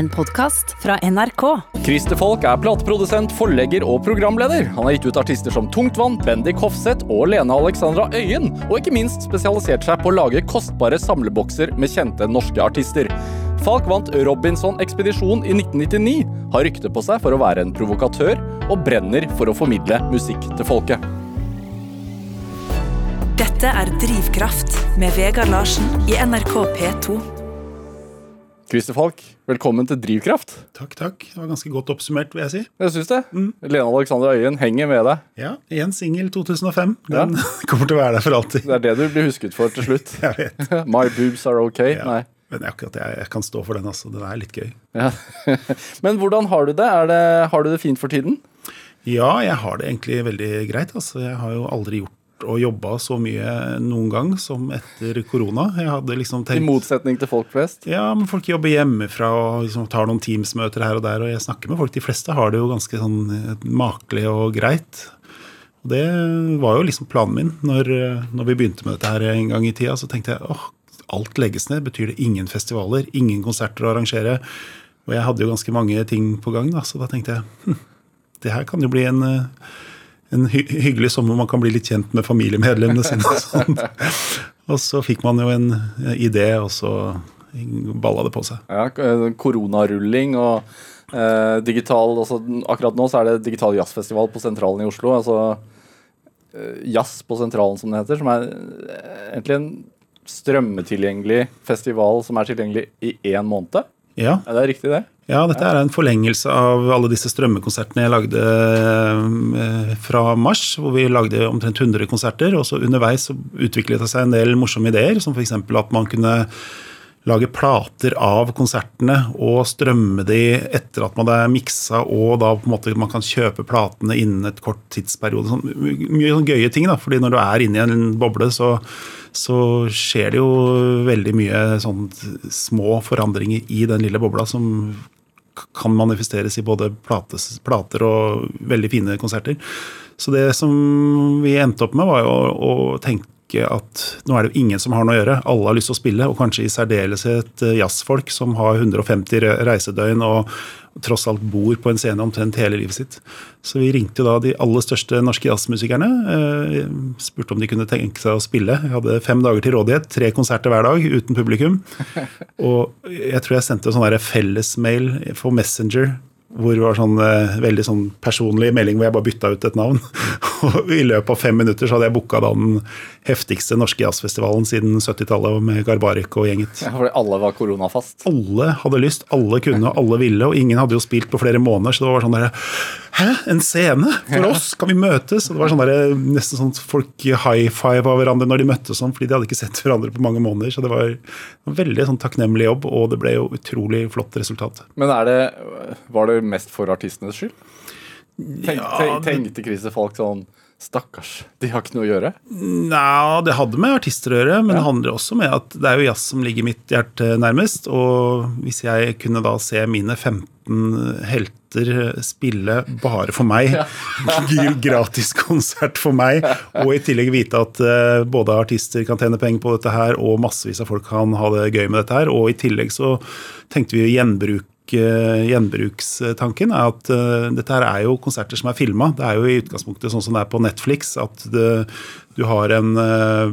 En podkast fra NRK. Christer Falk er plateprodusent, forlegger og programleder. Han har gitt ut artister som Tungtvann, Bendik Hofseth og Lene Alexandra Øyen. Og ikke minst spesialisert seg på å lage kostbare samlebokser med kjente norske artister. Falk vant Robinson-ekspedisjon i 1999, har rykte på seg for å være en provokatør, og brenner for å formidle musikk til folket. Dette er Drivkraft med Vegard Larsen i NRK P2. Christer Falk, velkommen til Drivkraft. Takk, takk. Det var ganske godt oppsummert, vil jeg si. Jeg syns det. Lene Alexandra Øyen henger med deg. Ja, Én singel 2005. Den kommer til å være der for alltid. Det er det du blir husket for til slutt. Jeg vet. My boobs are okay. Ja. Nei. Men akkurat jeg, jeg kan stå for den, altså. Den er litt gøy. Ja. Men hvordan har du det? Er det? Har du det fint for tiden? Ja, jeg har det egentlig veldig greit. Altså. Jeg har jo aldri gjort og jobba så mye noen gang som etter korona. Jeg hadde liksom tenkt... I motsetning til folk flest? Ja, men folk jobber hjemmefra og liksom tar noen Teams-møter her og der. Og jeg snakker med folk. De fleste har det jo ganske sånn eh, makelig og greit. Og det var jo liksom planen min når, eh, når vi begynte med dette her en gang i tida. Så tenkte jeg åh, alt legges ned. Betyr det ingen festivaler, ingen konserter å arrangere? Og jeg hadde jo ganske mange ting på gang, da, så da tenkte jeg hm, det her kan jo bli en eh, en hy hyggelig sommer man kan bli litt kjent med familiemedlemmene sine. Og, sånt. og så fikk man jo en eh, idé, og så balla det på seg. Ja, koronarulling og eh, digital altså, Akkurat nå så er det digital jazzfestival på Sentralen i Oslo. Altså eh, Jazz på Sentralen, som det heter. Som er eh, egentlig en strømmetilgjengelig festival som er tilgjengelig i én måned. Ja, Er det riktig, det? Ja, dette er en forlengelse av alle disse strømmekonsertene jeg lagde eh, fra mars, hvor vi lagde omtrent 100 konserter. Og så underveis så utviklet det seg en del morsomme ideer, som f.eks. at man kunne lage plater av konsertene og strømme de etter at man er miksa, og da på en måte man kan kjøpe platene innen et kort tidsperiode. Sånn, mye sånn gøye ting, da, fordi når du er inne i en boble, så, så skjer det jo veldig mye sånn små forandringer i den lille bobla som kan manifesteres i både plates, plater og veldig fine konserter. Så det som vi endte opp med, var jo å, å tenke at nå er det jo ingen som har noe å gjøre. Alle har lyst til å spille, og kanskje i særdeleshet eh, jazzfolk som har 150 reisedøgn og tross alt bor på en scene omtrent hele livet sitt. Så vi ringte da de aller største norske jazzmusikerne. Eh, spurte om de kunne tenke seg å spille. Jeg hadde fem dager til rådighet, tre konserter hver dag uten publikum. Og jeg tror jeg sendte en sånn fellesmail for Messenger hvor det var sånn eh, veldig sånn personlig melding hvor jeg bare bytta ut et navn. Og i løpet av fem minutter så hadde jeg booka den heftigste norske jazzfestivalen siden 70-tallet med Garbarek og gjenget. Ja, fordi alle var koronafast. Alle hadde lyst, alle kunne, og alle ville, og ingen hadde jo spilt på flere måneder, så det var sånn derre Hæ, en scene for oss? Kan vi møtes? Og det var sånn der, nesten sånn folk high five av hverandre når de møttes sånn, fordi de hadde ikke sett hverandre på mange måneder. Så det var en veldig sånn takknemlig jobb, og det ble jo utrolig flott resultat. Men er det, var det mest for artistenes skyld? Tenk, tenk, tenkte Christer Falk sånn Stakkars, de har ikke noe å gjøre? Nei, det hadde med artister å gjøre, men det handler også med at det er jo jazz som ligger mitt hjerte nærmest. Og hvis jeg kunne da se mine 15 helter spille bare for meg, gratis konsert for meg, og i tillegg vite at eh, både artister kan tjene penger på dette her, og massevis av folk kan ha det gøy med dette her, og i tillegg så tenkte vi å eh, gjenbrukstanken er at eh, dette her er jo konserter som er filma. Det er jo i utgangspunktet sånn som det er på Netflix, at det, du har en eh,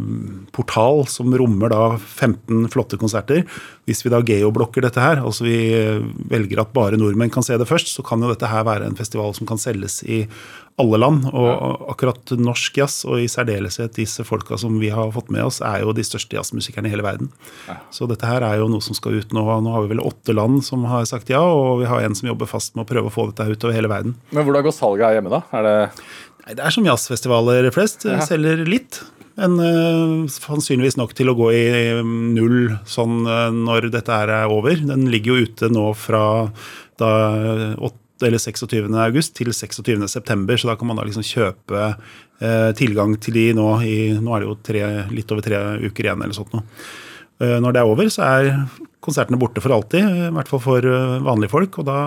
portal som rommer da 15 flotte konserter. Hvis vi da geoblokker dette her, altså vi eh, velger at bare nordmenn kan se det først, så kan jo dette her være en festival som kan selges i alle land. Og akkurat norsk jazz, og i særdeleshet disse folka som vi har fått med oss, er jo de største jazzmusikerne i hele verden. Så dette her er jo noe som skal ut nå. Nå har vi vel åtte land som har sagt ja, og vi har en som jobber fast med å prøve å få dette ut over hele verden. Men hvordan går salget her hjemme, da? Er det Nei, Det er som jazzfestivaler flest. Ja. Selger litt. Men uh, sannsynligvis nok til å gå i null sånn uh, når dette her er over. Den ligger jo ute nå fra da 8. eller 26. august til 26. september, så da kan man da liksom kjøpe uh, tilgang til de nå i Nå er det jo tre, litt over tre uker igjen eller sånt noe. Eh, Når det er over, så er konsertene borte for alltid, i hvert fall for eh, vanlige folk. Og da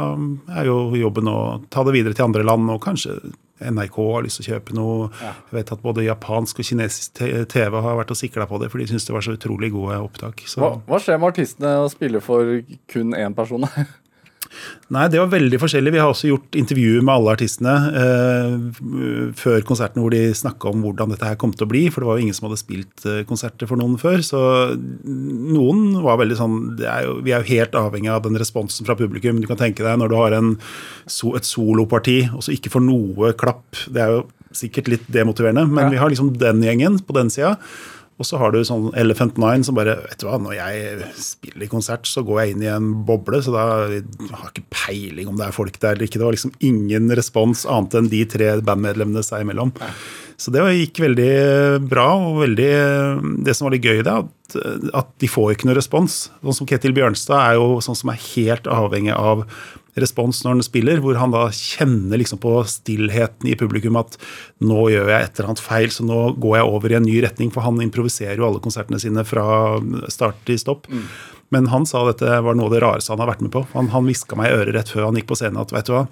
er jo jobben å ta det videre til andre land, og kanskje NRK har lyst til å kjøpe noe. Jeg vet at både japansk og kinesisk TV har vært og sikla på det, for de syns det var så utrolig gode opptak. Så Hva, hva skjer med artistene å spille for kun én person? Nei, det var veldig forskjellig. Vi har også gjort intervjuer med alle artistene eh, før konserten hvor de snakka om hvordan dette her kom til å bli. For det var jo ingen som hadde spilt eh, konserter for noen før. Så noen var veldig sånn er jo, Vi er jo helt avhengig av den responsen fra publikum. Du kan tenke deg når du har en, et soloparti og så ikke får noe klapp. Det er jo sikkert litt demotiverende, men ja. vi har liksom den gjengen på den sida. Og så har du sånn Elephant Nine som bare Vet du hva, når jeg spiller i konsert, så går jeg inn i en boble, så da har jeg ikke peiling om det er folk der eller ikke. Det var liksom ingen respons annet enn de tre bandmedlemmene seg imellom. Ja. Så det gikk veldig bra, og veldig Det som var litt gøy, det er at, at de får ikke noe respons. Sånn som Ketil Bjørnstad er jo sånn som er helt avhengig av respons når han spiller, hvor han da kjenner liksom på stillheten i publikum at nå gjør jeg et eller annet feil, så nå går jeg over i en ny retning. For han improviserer jo alle konsertene sine fra start til stopp. Mm. Men han sa dette var noe av det rareste han har vært med på. Han, han hviska meg i øret rett før han gikk på scenen at vet du hva,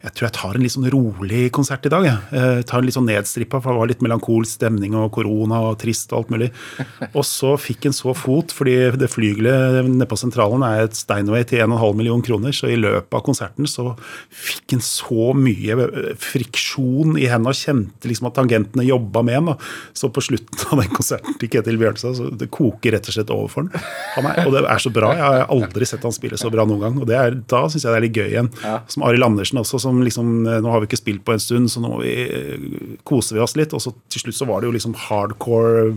jeg tror jeg tar en litt sånn rolig konsert i dag. Jeg. jeg tar en litt sånn nedstrippa, for det var litt melankolsk stemning og korona og trist og alt mulig. Og så fikk en så fot, fordi det flygelet nede på sentralen er et Steinway til 1,5 million kroner, så i løpet av konserten så fikk en så mye eh, friksjon i hendene og kjente liksom at tangentene jobba med en. Så på slutten av den konserten til Ketil Bjørnstad, så det koker rett og slett over for han. Er, og det er så bra. Jeg har aldri sett han spille så bra noen gang. Og er, da syns jeg det er litt gøy igjen. Som Arild Andersen også. som som liksom eh, Nå har vi ikke spilt på en stund, så nå vi, eh, koser vi oss litt. Og så til slutt så var det jo liksom hardcore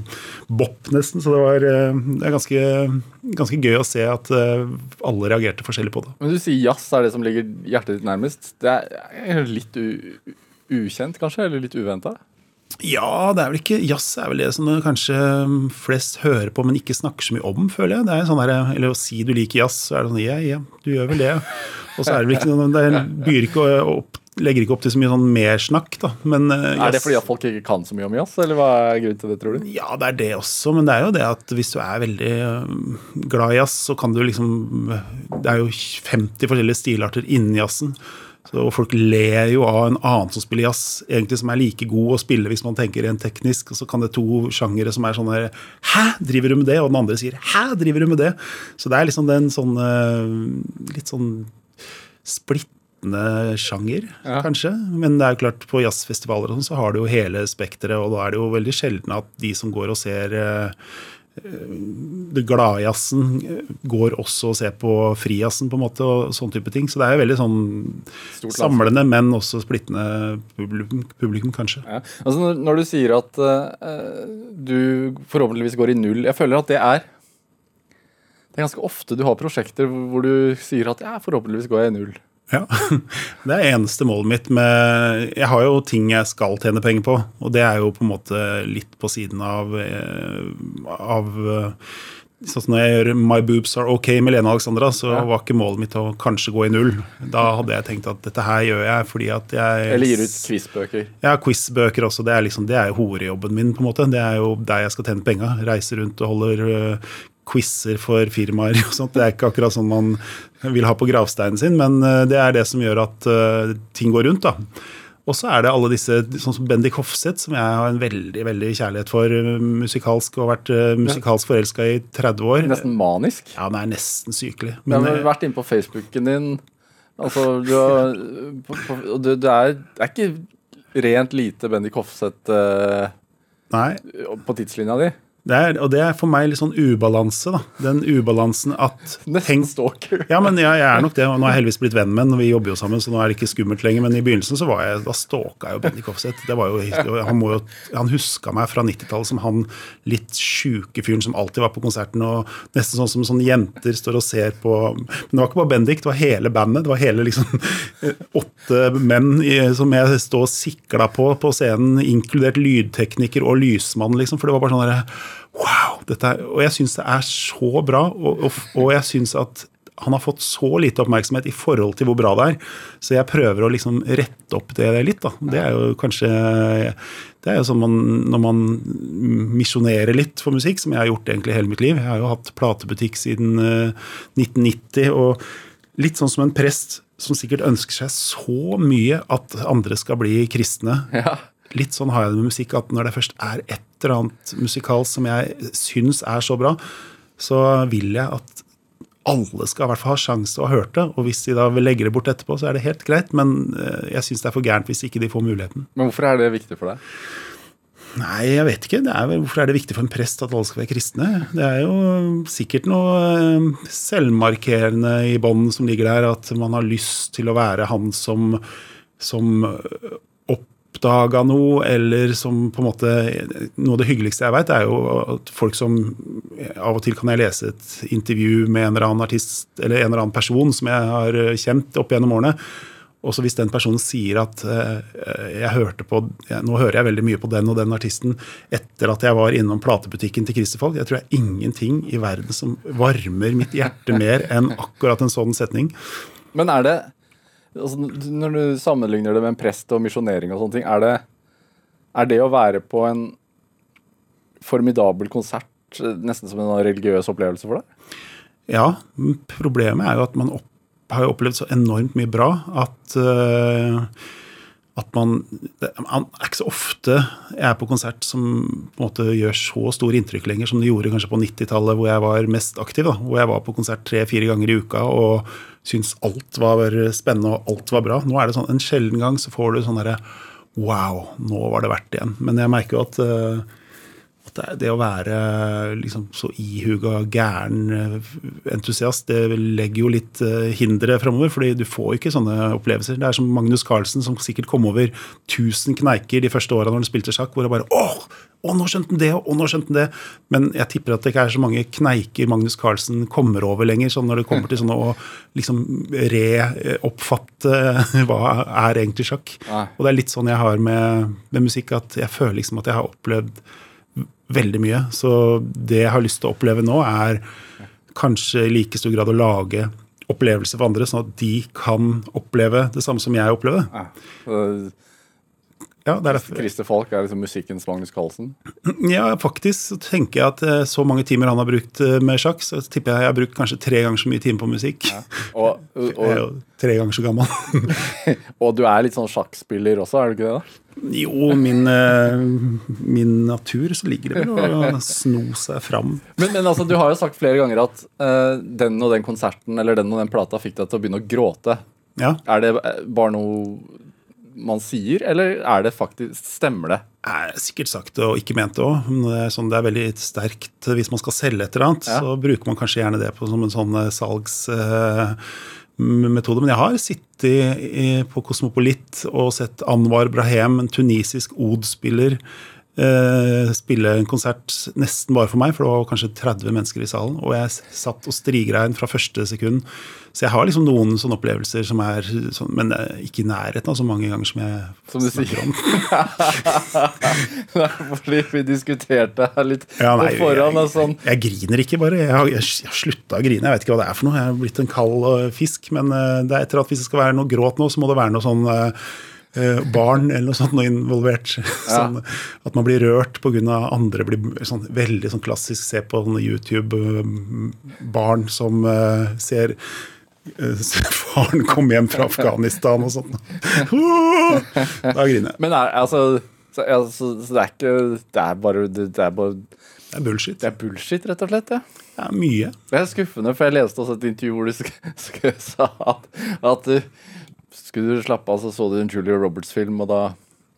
bop, nesten. Så det var eh, det er ganske, ganske gøy å se at alle reagerte forskjellig på det. Men du sier jazz er det som ligger hjertet ditt nærmest. Det er litt ukjent, kanskje? Eller litt uventa? Ja, det er vel ikke Jazz er vel det som kanskje flest hører på, men ikke snakker så mye om, føler jeg. Det er sånn der, Eller å si du liker jazz, så er det sånn ja, ja, du gjør vel det. Og så er det vel ikke noe Det byr ikke opp legger ikke opp til så mye sånn mersnakk, da. Men, uh, er det fordi at folk ikke kan så mye om jazz, eller hva er grunnen til det, tror du? Ja, det er det også, men det er jo det at hvis du er veldig uh, glad i jazz, så kan du liksom Det er jo 50 forskjellige stilarter innen jazzen. Så folk ler jo av en annen som spiller jazz, egentlig som er like god å spille hvis man tenker rent teknisk. Og så kan det to sjangere som er sånn her Hæ, driver du med det? Og den andre sier Hæ, driver du med det? Så det er liksom den sånn litt sånn splittende sjanger, ja. kanskje. Men det er jo klart, på jazzfestivaler og sånn så har du jo hele spekteret, og da er det jo veldig sjelden at de som går og ser det gladjazzen går også å se på frijazzen på en måte, og sånn type ting. Så det er jo veldig sånn samlende, men også splittende publikum, publikum kanskje. Ja. Altså når, når, du sier at uh, du forhåpentligvis går i null Jeg føler at det er Det er ganske ofte du har prosjekter hvor du sier at ja, forhåpentligvis går jeg i null. Ja, Det er eneste målet mitt med Jeg har jo ting jeg skal tjene penger på, og det er jo på en måte litt på siden av, eh, av eh, Sånn når jeg gjør My Boobs Are OK med Lene Alexandra, så var ikke målet mitt å kanskje gå i null. Da hadde jeg tenkt at dette her gjør jeg fordi at jeg Eller gir ut quizbøker. Ja, quizbøker også. Det er liksom, det er jo horejobben min, på en måte. Det er jo der jeg skal tjene penger. Reise rundt og holder uh, quizer for firmaer og sånt. Det er ikke akkurat sånn man vil ha på gravsteinen sin, men eh, det er det som gjør at uh, ting går rundt. da. Og så er det alle disse, sånn som Bendik Hofseth, som jeg har en veldig veldig kjærlighet for uh, musikalsk, og har vært uh, musikalsk forelska i 30 år. Nesten manisk? Ja, han er nesten sykelig. Men, jeg har vært inne på Facebooken din. Altså, du, har, du, du er, er ikke rent lite Bendik Hofseth på tidslinja di? Det er, og det er for meg litt sånn ubalanse. da. Den ubalansen at Nesten stalker. Ja, men jeg, jeg er nok det. og Nå har jeg heldigvis blitt venn med ham, vi jobber jo sammen, så nå er det ikke skummelt lenger. Men i begynnelsen så var jeg, da stalka jeg jo Bendik Hofseth. Det var jo, han, jo, han huska meg fra 90-tallet som han litt sjuke fyren som alltid var på konserten, og nesten sånn som sånne jenter står og ser på Men det var ikke bare Bendik, det var hele bandet. Det var hele liksom åtte menn i, som jeg står og sikla på på scenen, inkludert lydtekniker og lysmann, liksom. For det var bare sånn derre Wow! Er, og jeg syns det er så bra, og, og, og jeg syns at han har fått så lite oppmerksomhet i forhold til hvor bra det er. Så jeg prøver å liksom rette opp det litt. da. Det er jo kanskje det er jo sånn man, Når man misjonerer litt for musikk, som jeg har gjort egentlig hele mitt liv Jeg har jo hatt platebutikk siden 1990. Eh, og litt sånn som en prest som sikkert ønsker seg så mye at andre skal bli kristne. Ja. Litt sånn har jeg det med musikk, at når det først er et eller annet musikalsk som jeg syns er så bra, så vil jeg at alle skal i hvert fall ha sjanse til å ha hørt det. Og hvis de da vil legge det bort etterpå, så er det helt greit. Men eh, jeg syns det er for gærent hvis ikke de får muligheten. Men hvorfor er det viktig for deg? Nei, jeg vet ikke. Det er vel, hvorfor er det viktig for en prest at alle skal være kristne? Det er jo sikkert noe eh, selvmarkerende i bånd som ligger der. At man har lyst til å være han som, som oppdaga noe, eller som på en måte Noe av det hyggeligste jeg vet, er jo at folk som Av og til kan jeg lese et intervju med en eller annen artist eller en eller annen person som jeg har kjent opp gjennom årene. Og så hvis den personen sier at uh, jeg hørte på, nå hører jeg veldig mye på den og den artisten etter at jeg var innom platebutikken til Christer Falk, jeg tror det er ingenting i verden som varmer mitt hjerte mer enn akkurat en sånn setning. Men er det altså, Når du sammenligner det med en prest og misjonering og sånne ting, er det, er det å være på en formidabel konsert nesten som en religiøs opplevelse for deg? Ja, problemet er jo at man opp har opplevd så enormt mye bra at, uh, at man Det er ikke så ofte jeg er på konsert som på en måte gjør så stor inntrykk lenger som det gjorde kanskje på 90-tallet, hvor jeg var mest aktiv. Da, hvor jeg var på konsert tre-fire ganger i uka og syntes alt var spennende og alt var bra. Nå er det sånn en sjelden gang så får du sånn derre Wow, nå var det verdt igjen. Men jeg merker jo at uh, at det å være liksom så ihuga gæren eh, entusiast, det legger jo litt eh, hindre framover. fordi du får ikke sånne opplevelser. Det er som Magnus Carlsen, som sikkert kom over 1000 kneiker de første åra når han spilte sjakk, hvor det bare åh, å, nå skjønte han det, og nå skjønte han det. Men jeg tipper at det ikke er så mange kneiker Magnus Carlsen kommer over lenger, sånn når det kommer til sånne å liksom reoppfatte hva er egentlig sjakk. Og det er litt sånn jeg har med, med musikk, at jeg føler liksom at jeg har opplevd veldig mye. Så det jeg har lyst til å oppleve nå, er kanskje i like stor grad å lage opplevelser for andre, sånn at de kan oppleve det samme som jeg opplevde. Ja. Ja, Christer Falk er liksom musikkens Magnus Carlsen? Ja, faktisk tenker jeg at eh, så mange timer han har brukt eh, med sjakk, så tipper jeg jeg har brukt kanskje tre ganger så mye timer på musikk. Ja. Og, og, jeg er jo tre ganger så gammel. og du er litt sånn sjakkspiller også, er du ikke det? da? Jo, min, eh, min, natur så ligger det vel å sno seg fram. Men, men, altså, du har jo sagt flere ganger at uh, den og den konserten eller den og den plata fikk deg til å begynne å gråte. Ja. Er det bare noe man sier, eller er det faktisk, stemmer det? Har sikkert sagt det og ikke ment det òg. Det, sånn, det, er veldig sterkt hvis man skal selge et eller annet. Ja. Så bruker man kanskje gjerne det på, som en sånn salgs... Uh, metode. Men jeg har sittet på Kosmopolit og sett Anwar Brahem, en tunisisk od-spiller, eh, spille en konsert nesten bare for meg, for det var kanskje 30 mennesker i salen. Og jeg satt og strigrein fra første sekund. Så jeg har liksom noen sånne opplevelser som er sånn, Men ikke i nærheten av så mange ganger som jeg som du snakker sier. om. fordi vi diskuterte her litt ja, nei, på forhånd. Jeg, sånn. jeg, griner ikke bare. Jeg har, jeg, har slutta å grine. Jeg vet ikke hva det er for noe. Jeg har blitt en kald eh, fisk. Men eh, det er etter at hvis det skal være noe gråt nå, så må det være noe sånn Eh, barn eller noe sånt noe involvert. Sånn, At man blir rørt pga. andre. Blir sånn, veldig sånn klassisk se på YouTube-barn eh, som uh, ser faren komme hjem fra Afghanistan og sånn. da griner jeg. Men er, altså, så, altså, så, det er ikke Det er bare Det er, bare, det er bullshit. Det er bullshit, rett og slett? Ja. Ja, mye. Det er skuffende, for jeg leste også et intervju hvor du sa at, at du skulle du slappe av, så så du en Julia Roberts-film, og da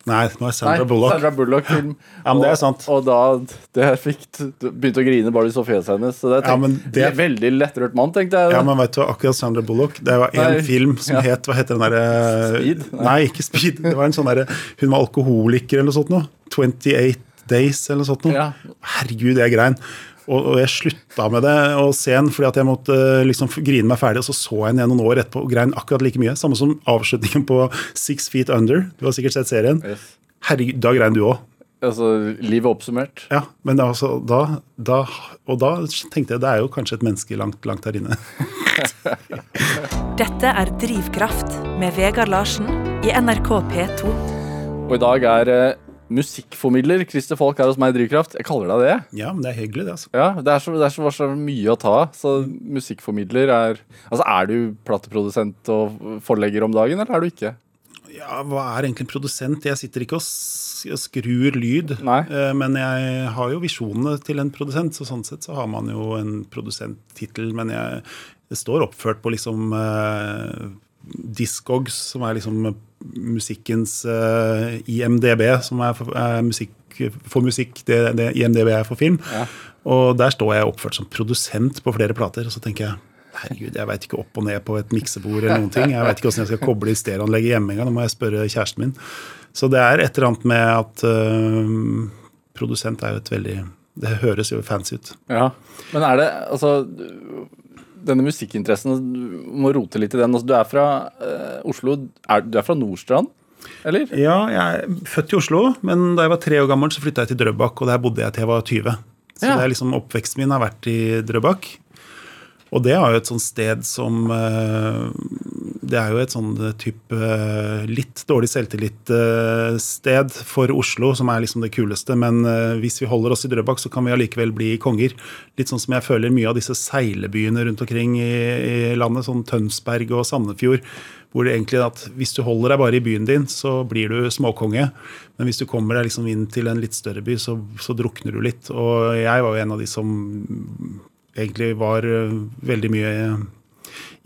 Nei, det var Sandra Nei, Bullock. Sandra Bullock-film. ja, men det er sant. Og, og da det fikk, begynte å grine bare du så fjeset hennes. Så det, tenk, ja, men det er veldig lettrørt mann, tenkte jeg. Ja, men vet du, akkurat Sandra Bullock Det var en Nei, film som ja. het Hva heter den derre Speed? Nei. Nei. ikke Speed. Det var en sånn derre Hun var alkoholiker eller noe sånt noe. 28 Days eller noe sånt noe. Ja. Herregud, det er grein. Og, og, jeg slutta med det og se den fordi at jeg måtte liksom grine meg ferdig. Og så så jeg den igjen noen år etterpå og grein akkurat like mye. Samme som avslutningen på Six Feet Under. Du har sikkert sett serien. Yes. Herregud, da grein du òg. Altså livet oppsummert? Ja, men altså, da, da, Og da tenkte jeg det er jo kanskje et menneske langt, langt der inne. Dette er Drivkraft med Vegard Larsen i NRK P2. Og i dag er eh, musikkformidler. Christer Falk er hos meg i Drivkraft. Jeg kaller deg det. Ja, men det er hyggelig, det. altså. Ja, Det er så, det er så, så mye å ta av. Så musikkformidler er Altså, er du plateprodusent og forlegger om dagen, eller er du ikke? Ja, hva er egentlig en produsent? Jeg sitter ikke og skrur lyd. Nei. Eh, Men jeg har jo visjonene til en produsent, så sånn sett så har man jo en produsenttittel. Men jeg, det står oppført på liksom eh, Discogs, som er liksom musikkens uh, IMDb, som er for, er musikk, for musikk, det, det IMDb er for film. Ja. Og der står jeg oppført som produsent på flere plater, og så tenker jeg Herregud, jeg veit ikke opp og ned på et miksebord eller noen ting. Jeg veit ikke åssen jeg skal koble i stereoanlegget hjemme engang. Da må jeg spørre kjæresten min. Så det er et eller annet med at uh, produsent er jo et veldig Det høres jo fancy ut. Ja. Men er det altså Denne musikkinteressen, du må rote litt i den. Altså, du er fra eh, Oslo. Er, du er fra Nordstrand, eller? Ja, jeg er født i Oslo, men da jeg var tre år gammel, så flytta jeg til Drøbak, og der bodde jeg til jeg var 20. Så Ja. det er liksom oppveksten min har vært i Drøbak. Og det er jo et sånt sted som eh, Det er jo et sånn type eh, litt dårlig selvtillit-sted for Oslo, som er liksom det kuleste. Men eh, hvis vi holder oss i Drøbak, så kan vi allikevel bli konger. Litt sånn som jeg føler mye av disse seilebyene rundt omkring i landet, sånn Tønsberg og Sandefjord. Hvor det egentlig er at hvis du holder deg bare i byen din, så blir du småkonge. Men hvis du kommer deg liksom inn til en litt større by, så, så drukner du litt. Og jeg var jo en av de som egentlig var øh, veldig mye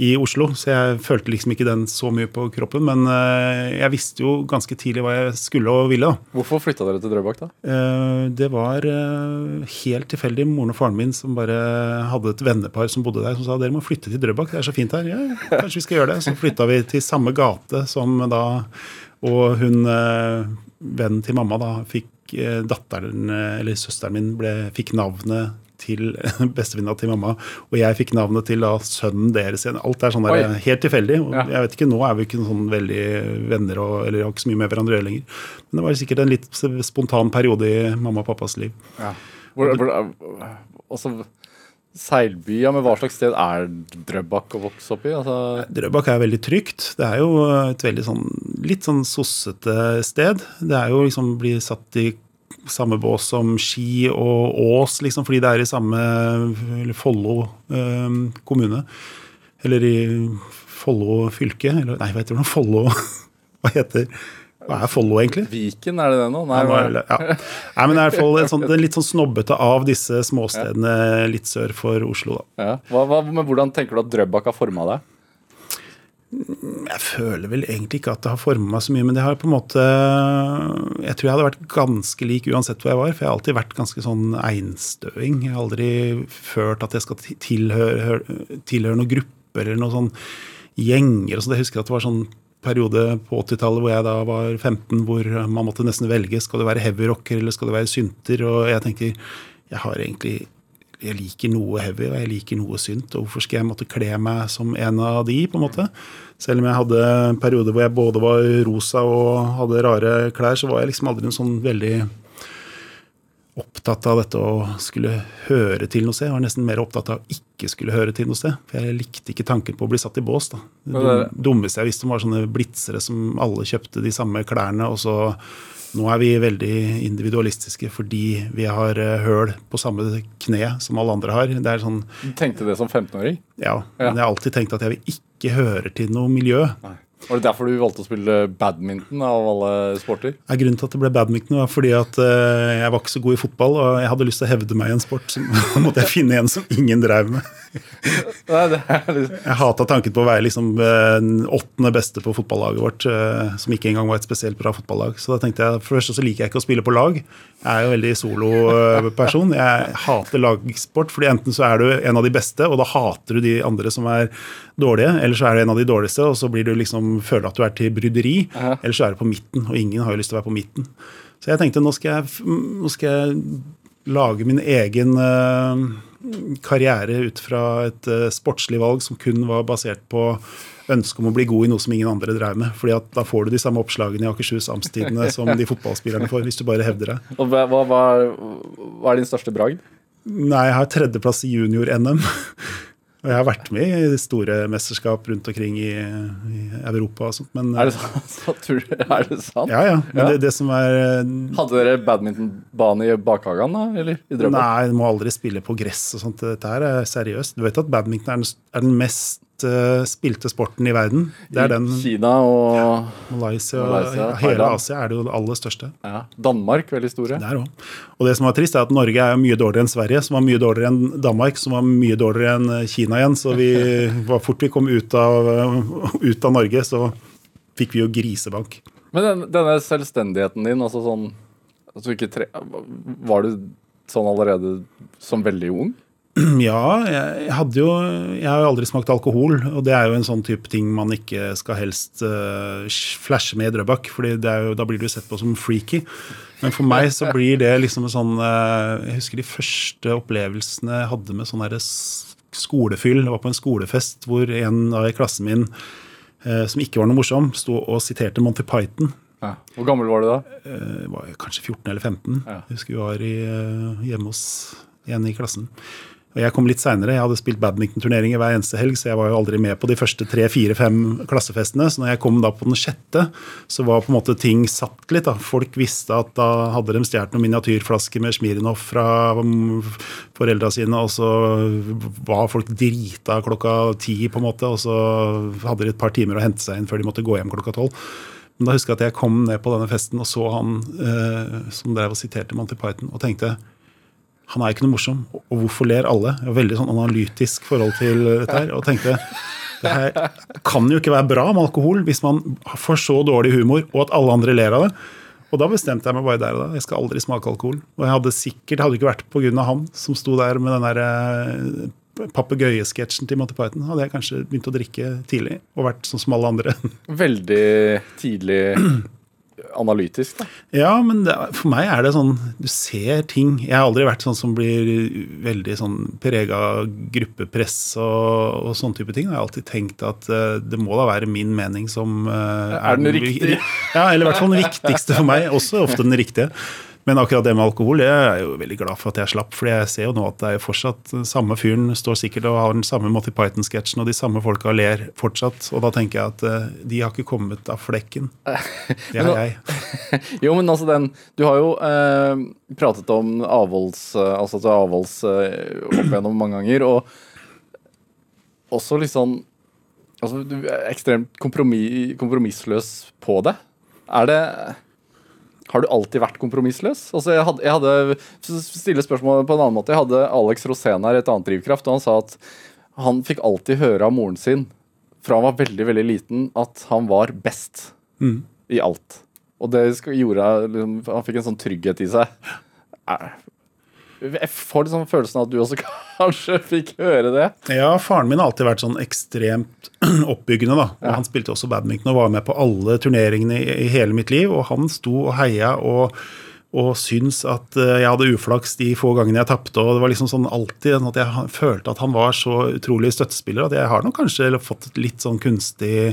i Oslo, så jeg følte liksom ikke den så mye på kroppen. Men øh, jeg visste jo ganske tidlig hva jeg skulle og ville. da. Hvorfor flytta dere til Drøbak, da? Eh, Det var eh, helt tilfeldig. Moren og faren min som bare hadde et vennepar som bodde der, som sa dere må flytte til Drøbak, det er så fint her. Ja, kanskje vi skal gjøre det. Så flytta vi til samme gate som da Og hun eh, vennen til mamma da fikk eh, datteren, eh, eller søsteren min, ble, fikk navnet til bestevenninna til mamma, og jeg fikk navnet til da sønnen deres igjen. Alt er sånn der, Oi. helt tilfeldig. og Ja. Jeg vet ikke, Nå er vi ikke sånn veldig venner og, eller har ikke så mye med hverandre lenger. Men det var sikkert en litt spontan periode i mamma og pappas liv. Hvor, hvor, altså, seilby, ja, men hva slags sted er Drøbak å vokse opp i? Altså, Drøbak er veldig trygt. Det er jo et veldig sånn litt sånn sossete sted. Det er jo liksom blir satt i samme bås som Ski og Ås, liksom, fordi det er i samme eller Follo eh, kommune. Eller i Follo fylke. Eller, nei, vet du hvordan Follo Hva heter Hva er Follo, egentlig? Viken, er det det nå? Nei, Ja, nå det- ja. Nei, men i hvert fall en sånn, er litt sånn snobbete av disse småstedene litt sør for Oslo, da. ja. hva, hva, men hvordan tenker du at Drøbak har forma deg? Jeg føler vel egentlig ikke at det har formet meg så mye, men det har på en måte Jeg tror jeg hadde vært ganske lik uansett hvor jeg var, for jeg har alltid vært ganske sånn einstøing. Jeg har aldri følt at jeg skal tilhøre, tilhøre noen grupper eller noen sånn gjenger og sånn. Jeg husker at det var sånn periode på 80-tallet hvor jeg da var 15, hvor man måtte nesten velge skal du være heavyrocker eller skal du være synter. Og jeg tenker jeg har egentlig jeg liker noe heavy og jeg liker noe synt. og Hvorfor skal jeg måtte kle meg som en av de? på en måte? Selv om jeg hadde en periode hvor jeg både var rosa og hadde rare klær, så var jeg liksom aldri en sånn veldig opptatt av dette å skulle høre til noe sted. Jeg var nesten mer opptatt av å ikke skulle høre til noe sted. For jeg likte ikke tanken på å bli satt i bås. da. Det dummeste jeg visste om var sånne blitzere som alle kjøpte de samme klærne, og så nå er vi veldig individualistiske fordi vi har eh, høl på samme kne som alle andre har. Det er sånn, Du tenkte det som 15-åring? ja, Ja. Men jeg har alltid tenkt at jeg vil ikke høre til noe miljø. Var det derfor du valgte å spille badminton av alle sporter? Ja, grunnen til at det ble badminton, var fordi at uh, jeg var ikke så god i fotball, og jeg hadde lyst til å hevde meg i en sport. Så måtte jeg finne en som ingen drev med. Jeg hata tanken på å være liksom eh, den åttende beste på fotballaget vårt, uh, som ikke engang var et spesielt bra fotballag. Så da tenkte jeg, For det første så liker jeg ikke å spille på lag. Jeg er jo veldig soloperson. Jeg hater lagsport, fordi enten så er du en av de beste, og da hater du de andre som er dårlige, eller så er du en av de dårligste, og så blir du liksom føler at du er til bryderi, eller så er du på midten, og ingen har jo lyst til å være på midten. Så jeg tenkte nå skal jeg, nå skal jeg lage min egen eh, karriere ut fra et eh, sportslig valg som kun var basert på ønsket om å bli god i noe som ingen andre drev med. fordi at da får du de samme oppslagene i Akershus Amtstidene som de fotballspillerne får, hvis du bare hevder deg. Og hva, hva, hva er din største bragd? Nei, jeg har tredjeplass i junior-NM. Og jeg har vært med i store mesterskap rundt omkring i, i Europa og sånt, men Er det sant? Tror du- Er det sant? Ja, ja. Men Ja. Det, det som er eh, Hadde dere badmintonbane i bakhagen, da? Eller i Drøbak? Nei, du må aldri spille på gress og sånt. Dette her er seriøst. Du vet at badminton er den, er den mest uh, spilte sporten i verden. Det er den Kina og Malaysia, Malaysia, Hele Thailand. Asia er det jo det aller største. ja, Danmark, veldig store. Der også. Og det som var trist, er at Norge er mye dårligere enn Sverige, som var mye dårligere enn Danmark, som var mye dårligere enn eh, Kina igjen. Så vi var fort vi kom ut av, ut av Norge, så fikk vi jo grisebank. Men den, denne selvstendigheten din, altså sånn ikke tre, Var du sånn allerede som veldig ung? Ja, jeg hadde jo Jeg har jo aldri smakt alkohol, og det er jo en sånn type ting man ikke skal helst uh, flashe med i Drøbak, for da blir du sett på som freaky. Men for meg så blir det liksom en sånn uh, Jeg husker de første opplevelsene jeg hadde med sånn herre skolefyll. Jeg var på en skolefest hvor en av i klassen min uh, som ikke var noe morsom, sto og siterte Monty Python. Ja. Hvor gammel var du da? Uh, var kanskje 14 eller 15. Ja. Jeg husker vi var i, hjemme hos en i klassen. Og Jeg kom litt seinere. Jeg hadde spilt badmintonturneringer hver eneste helg, så jeg var jo aldri med på de første tre, fire, fem klassefestene. Så når jeg kom da på den sjette, så var på en måte ting satt litt. da. Folk visste at da hadde de stjålet noen miniatyrflasker med Smirnov fra foreldra sine, og så var folk drita klokka ti, på en måte, og så hadde de et par timer å hente seg inn før de måtte gå hjem klokka tolv. Men da husker jeg at jeg kom ned på denne festen og så han eh, som drev og siterte Monty Python, og tenkte han er ikke noe morsom, og hvorfor ler alle? Jeg veldig sånn analytisk forhold til dette her, og tenkte det her kan jo ikke være bra med alkohol hvis man får så dårlig humor, og at alle andre ler av det. Og da bestemte jeg meg bare der og da. Jeg skal aldri smake alkohol. Og jeg hadde sikkert, hadde ikke vært pga. han som sto der med den der eh, papegøyesketsjen til Monty Python, hadde jeg kanskje begynt å drikke tidlig og vært sånn som alle andre. Veldig tidlig analytisk, da. Ja, men det, for meg er det sånn Du ser ting. Jeg har aldri vært sånn som blir veldig sånn prega av gruppepress og, og sånne type ting. Jeg har alltid tenkt at uh, det må da være min mening som uh, Er den riktige? Ja, eller i hvert fall den viktigste for meg. Også ofte den riktige. Men akkurat det med alkohol jeg er jo veldig glad for at jeg slapp. For jeg ser jo nå at det er fortsatt samme fyren står sikkert og har den samme Monty Python-sketsjen, og de samme folka ler fortsatt. Og da tenker jeg at uh, de har ikke kommet av flekken. Det er jeg. jo, men altså den Du har jo eh, pratet om avholds, eh, altså avholds eh, opp igjennom mange ganger, og også litt sånn Altså, du er ekstremt kompromissløs på det. Er det Har du alltid vært kompromissløs? Altså, jeg hadde, jeg hadde Stille spørsmålet på en annen måte. Jeg hadde Alex Rosén her, et annet drivkraft, og han sa at han fikk alltid høre av moren sin fra han var veldig, veldig liten, at han var best Mm. i alt. Og det gjorde liksom, Han fikk en sånn trygghet i seg. Jeg får sånn følelsen av at du også kanskje fikk høre det. Ja, faren min har alltid vært sånn ekstremt oppbyggende. da. Og Han spilte også badminton og var med på alle turneringene i, i hele mitt liv. Og han sto og heia og, og syntes at eh, jeg hadde uflaks de få gangene jeg tapte. Og det var liksom sånn alltid sånn at jeg følte at han var så utrolig støttespiller at jeg har nok kanskje fått et litt sånn kunstig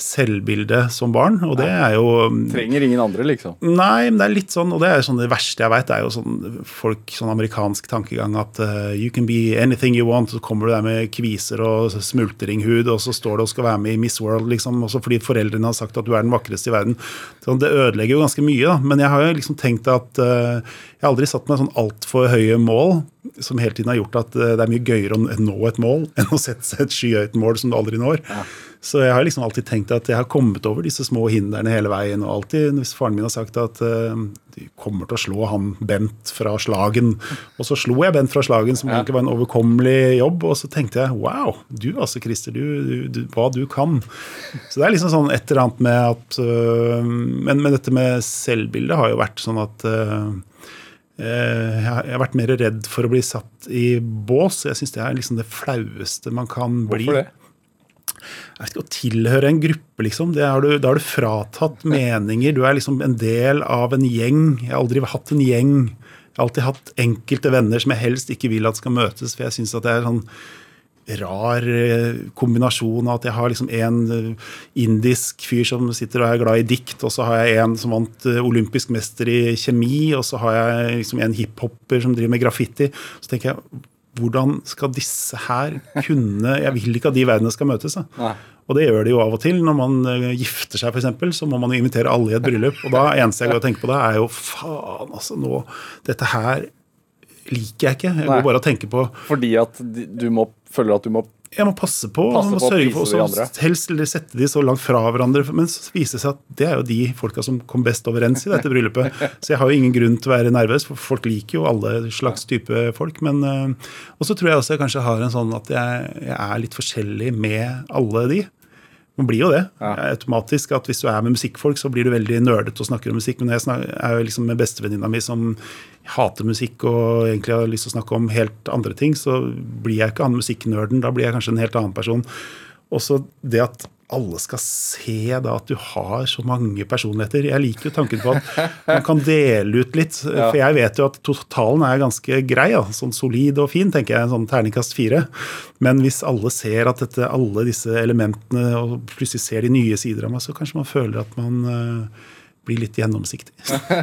selvbilde som barn. Og det er jo Trenger ingen andre, liksom. Nei, men det er litt sånn, og det er sånn det verste jeg veit, er jo sånn folk, sånn amerikansk tankegang at uh, you can be anything you want, så kommer du der med kviser og smultringhud, og så står du og skal være med i Miss World, liksom, også fordi foreldrene har sagt at du er den vakreste i verden. Sånn, det ødelegger jo ganske mye, da. Men jeg har jo liksom tenkt at uh, jeg har aldri satt meg sånn altfor høye mål, som hele tiden har gjort at uh, det er mye gøyere å nå et mål enn å sette seg et skyhøyt mål som du aldri når. Så jeg har liksom alltid tenkt at jeg har kommet over disse små hindrene hele veien. Og alltid, hvis faren min har sagt at uh, de kommer til å slå han Bent fra Slagen, og så slo jeg Bent fra Slagen, som egentlig var en overkommelig jobb, og så tenkte jeg wow, du altså, Christer, du, du, du, hva du kan. Så det er liksom sånn et eller annet med at uh, men, men dette med selvbildet har jo vært sånn at uh, Jeg har jeg har vært mer redd for å bli satt i bås. Jeg syns det er liksom det flaueste man kan bli. Hvorfor det? Jeg vet ikke, Å tilhøre en gruppe, liksom. Det har du, da har du fratatt meninger. Du er liksom en del av en gjeng. Jeg har aldri hatt en gjeng. Jeg har alltid hatt enkelte venner som jeg helst ikke vil at skal møtes, for jeg syns at det er sånn rar eh, kombinasjon av at jeg har liksom en eh, indisk fyr som sitter og er glad i dikt, og så har jeg en som vant eh, olympisk mester i kjemi, og så har jeg liksom en hiphopper som driver med graffiti. Så tenker jeg, hvordan skal disse her kunne Jeg vil ikke at de verdenene skal møtes. Og det gjør de jo av og til. Når man eh, gifter seg, f.eks., så må man invitere alle i et bryllup. Og da eneste jeg går og tenker på da, er jo faen, altså nå Dette her liker jeg ikke. Jeg går bare og tenker på Fordi at du må, føler at du må Jeg må passe på. Passe må på sørge for å også. Helst sette de så langt fra hverandre. Men så viser det seg at det er jo de folka som kom best overens i dette bryllupet. Så jeg har jo ingen grunn til å være nervøs, for folk liker jo alle slags type folk. Men øh, Og så tror jeg også jeg kanskje har en sånn at jeg, jeg er litt forskjellig med alle de. Man blir jo det. Ja. Automatisk at Hvis du er med musikkfolk, så blir du veldig nerdete og snakker om musikk. Men jeg er jo liksom med bestevenninna mi som hater musikk og egentlig har lyst til å snakke om helt andre ting, så blir jeg ikke han musikknerden. Da blir jeg kanskje en helt annen person. Også det at alle skal se da at du har så mange personligheter. Jeg liker jo tanken på at man kan dele ut litt. For jeg vet jo at totalen er ganske grei. Ja. Sånn solid og fin, tenker jeg. Sånn terningkast fire. Men hvis alle ser at dette, alle disse elementene, og plutselig ser de nye sider av meg, så kanskje man føler at man blir litt gjennomsiktig.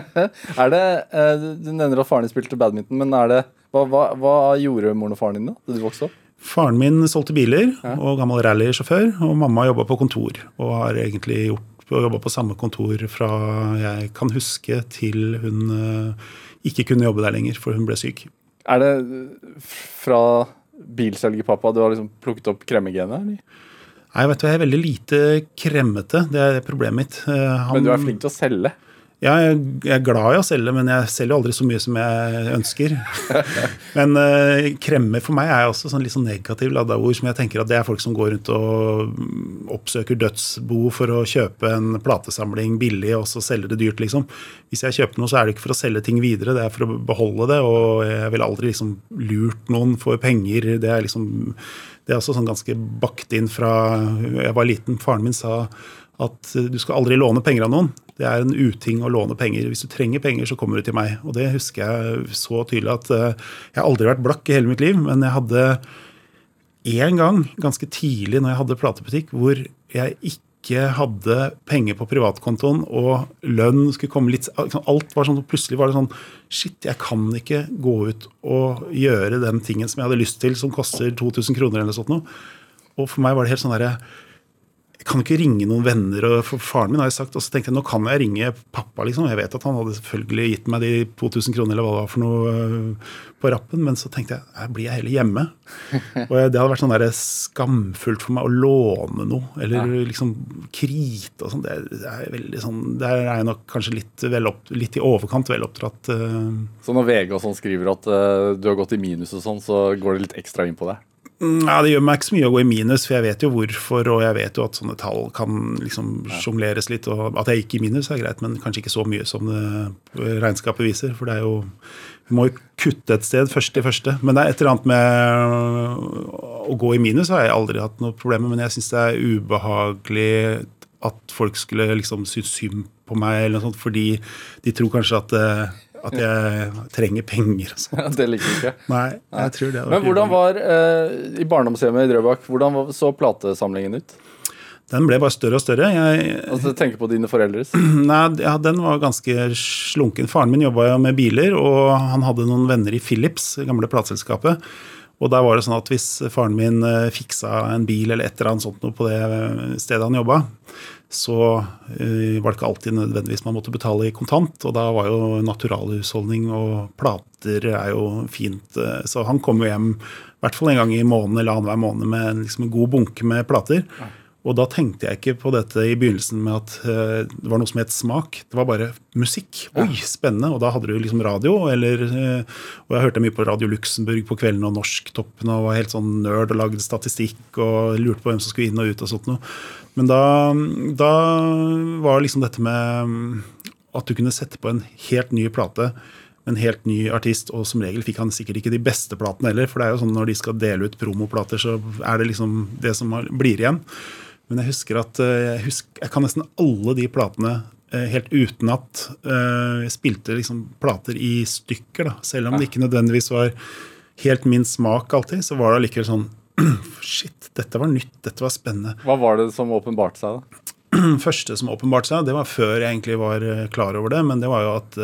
Er det, eh, Du nevner at faren din spilte badminton, men er det, hva, hva, hva gjorde moren og faren din da da du vokste opp? Faren min solgte biler og gammel rallysjåfør, og mamma jobba på kontor. Og har egentlig jobba på samme kontor fra jeg kan huske, til hun eh, ikke kunne jobbe der lenger, for hun ble syk. Er det eh, fra bilselgerpappa du har liksom plukket opp kremmegenet? Nei, vet du, Jeg er veldig lite kremmete. Det er problemet mitt. Eh, han- Men du er flink til å selge. Ja, jeg er glad i å selge, men jeg selger aldri så mye som jeg ønsker. Men uh, kremmer for meg er også sånn litt sånn negativ ladda ord, som jeg tenker at det er folk som går rundt og oppsøker dødsbo for å kjøpe en platesamling billig og så selge det dyrt, liksom. Hvis jeg kjøper noe, så er det ikke for å selge ting videre, det er for å beholde det, og jeg vil aldri liksom lurt noen for penger. Det er liksom Det er også sånn ganske bakt inn fra jeg var liten. Faren min sa at du skal aldri låne penger av noen. Det er en uting å låne penger. Hvis du trenger penger, så kommer du til meg. Og det husker jeg så tydelig at eh, jeg har aldri vært blakk i hele mitt liv, men jeg hadde én gang, ganske tidlig når jeg hadde platebutikk, hvor jeg ikke hadde penger på privatkontoen, og lønn skulle komme litt Alt var sånn, Plutselig var det sånn Shit, jeg kan ikke gå ut og gjøre den tingen som jeg hadde lyst til, som koster 2000 kroner eller noe. Og for meg var det helt sånn derre jeg kan ikke ringe noen venner, og for faren min har jeg sagt, og så tenkte jeg nå kan jeg ringe pappa, liksom. Jeg vet at han hadde selvfølgelig gitt meg de 2000 kroner eller hva det var for noe øh, på rappen, men så tenkte jeg her blir jeg heller hjemme. Og jeg- det hadde vært sånn der skamfullt for meg å låne noe, eller liksom krite og sånn. Det, det er veldig sånn Der er jeg nok kanskje litt, opp, litt i overkant veloppdratt. Uh. Så når VG og sånn skriver at uh, du har gått i minus og sånn, så går det litt ekstra inn på deg? Ja, Det gjør meg ikke så mye å gå i minus, for jeg vet jo hvorfor, og jeg vet jo at sånne tall kan liksom sjongleres litt. og At jeg gikk i minus er greit, men kanskje ikke så mye som det regnskapet viser. For det er jo Vi må jo kutte et sted først i første. Men det er et eller annet med å gå i minus har jeg aldri hatt noe problem med, men jeg syns det er ubehagelig at folk skulle liksom synes synd på meg, eller noe sånt, fordi de tror kanskje at, eh, at jeg trenger penger og sånt. det liker du ikke. Nei, jeg tror det Men hvordan var eh, i barndomshjemmet i Drøbak, hvordan så platesamlingen ut? Den ble bare større og større. Jeg, Altså, tenker på dine foreldres. Nei, ja, den var ganske slunken. Faren min jobba jo med biler, og han hadde noen venner i Philips, det gamle plateselskapet. Og der var det sånn at hvis faren min eh, fiksa en bil eller et eller annet sånt noe på det eh, stedet han jobba, så eh, var det ikke alltid nødvendigvis man måtte betale i kontant. Og da var jo naturalhusholdning og plater er jo fint. eh, Så han kom jo hjem i hvert fall en gang i måneden eller annenhver måned med liksom en god bunke med plater. Og da tenkte jeg ikke på dette i begynnelsen med at eh, det var noe som het smak. Det var bare musikk. Oi, spennende. Og da hadde du liksom radio, eller eh, Og jeg hørte mye på Radio Luxembourg på kvelden og Norsktoppen og var helt sånn nerd og lagde statistikk og lurte på hvem som skulle inn og ut og sånt noe. Men da, da var liksom dette med mm, at du kunne sette på en helt ny plate en helt ny artist, og som regel fikk han sikkert ikke de beste platene heller. For det er jo sånn når de skal dele ut promoplater, så er det liksom det som blir igjen. Men jeg husker at eh, jeg, husker, jeg kan nesten alle de platene eh, helt utenat. Eh, Jeg spilte liksom plater i stykker, da. Selv om det ikke nødvendigvis var helt min smak alltid, så var det allikevel sånn Shit, dette var nytt, dette var spennende. Hva var det som åpenbarte seg? da? første som åpenbarte seg, det var før jeg egentlig var klar over det, men det var jo at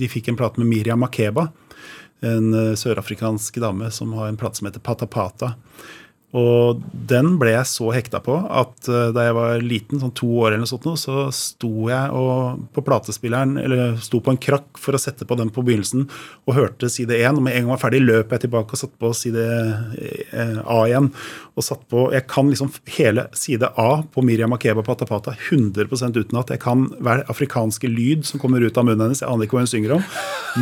de fikk en plate med Miriam Makeba, en sørafrikansk dame som har en plate som heter Patapata. Pata. Og den ble jeg så hekta på at uh, da jeg var liten, sånn to år eller noe sånt, så sto jeg og, på platespilleren, eller sto på en krakk for å sette på den på begynnelsen, og hørte side én. Og med en gang jeg var ferdig, løp jeg tilbake og satte på side uh, A igjen. Og satt på Jeg kan liksom hele side A på Miriam Makeba Patapata 100% utenat. Jeg kan hver afrikanske lyd som kommer ut av munnen hennes. Jeg aner ikke hva hun synger om.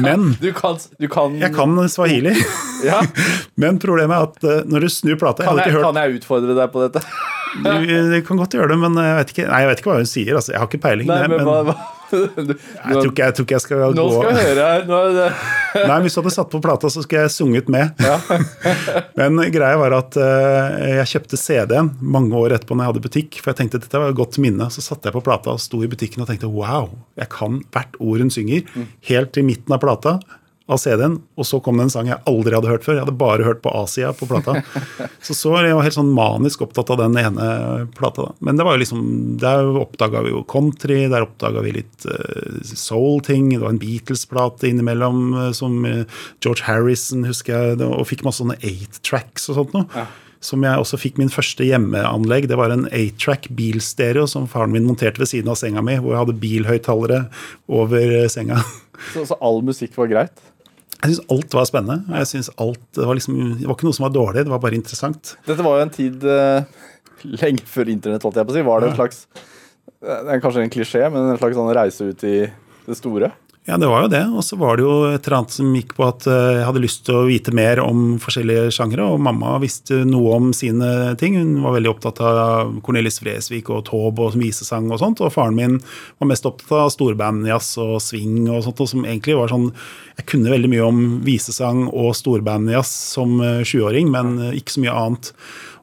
Men du kan, du kan... jeg kan swahili. Ja. Men problemet er at uh, når du snur plata Kan jeg, jeg, kan jeg utfordre deg på dette? du, du kan godt gjøre det, men jeg vet ikke, nei, jeg vet ikke hva hun sier. Altså, jeg har ikke peiling. Nei, men, men, hva, hva? Du, jeg, tror ikke, jeg tror ikke jeg skal Nå gå skal jeg høre her. Nå er det... Nei, Hvis du hadde satt på plata, så skulle jeg sunget med. Ja. Men greia var at uh, jeg kjøpte CD-en mange år etterpå når jeg hadde butikk. For jeg tenkte at dette var et godt minne. Så satte jeg på plata og sto i butikken og tenkte wow, jeg kan hvert ord hun synger. Helt til midten av plata av CD-en, og så kom det en sang jeg aldri hadde hørt før. Jeg hadde bare hørt på A-sida på plata. Så, så jeg var helt sånn manisk opptatt av den ene plata. Da. Men det var jo liksom, der oppdaga vi jo country, der oppdaga vi litt uh, soul-ting. Det var en Beatles-plate innimellom uh, som uh, George Harrison, husker jeg, og fikk masse sånne eight tracks og sånt noe. Ja. Som jeg også fikk min første hjemmeanlegg. Det var en 8-track bilstereo som faren min monterte ved siden av senga mi, hvor jeg hadde bilhøyttalere over senga. Så, så all musikk var greit? Jeg syns alt var spennende. Jeg synes alt, det, var liksom, det var ikke noe som var dårlig, det var bare interessant. Dette var jo en tid uh, lenge før internett, holdt jeg på å si. Var det en slags Det er kanskje en klisjé, men en slags sånn reise ut i det store? Ja, det var jo det. Og så var det jo et eller annet som gikk på at jeg hadde lyst til å vite mer om forskjellige sjangere, og mamma visste noe om sine ting. Hun var veldig opptatt av Cornelis Fresvik og Taube og visesang og sånt, og faren min var mest opptatt av storbandjazz og swing og sånt, og som egentlig var sånn Jeg kunne veldig mye om visesang og storbandjazz som 20-åring, men ikke så mye annet.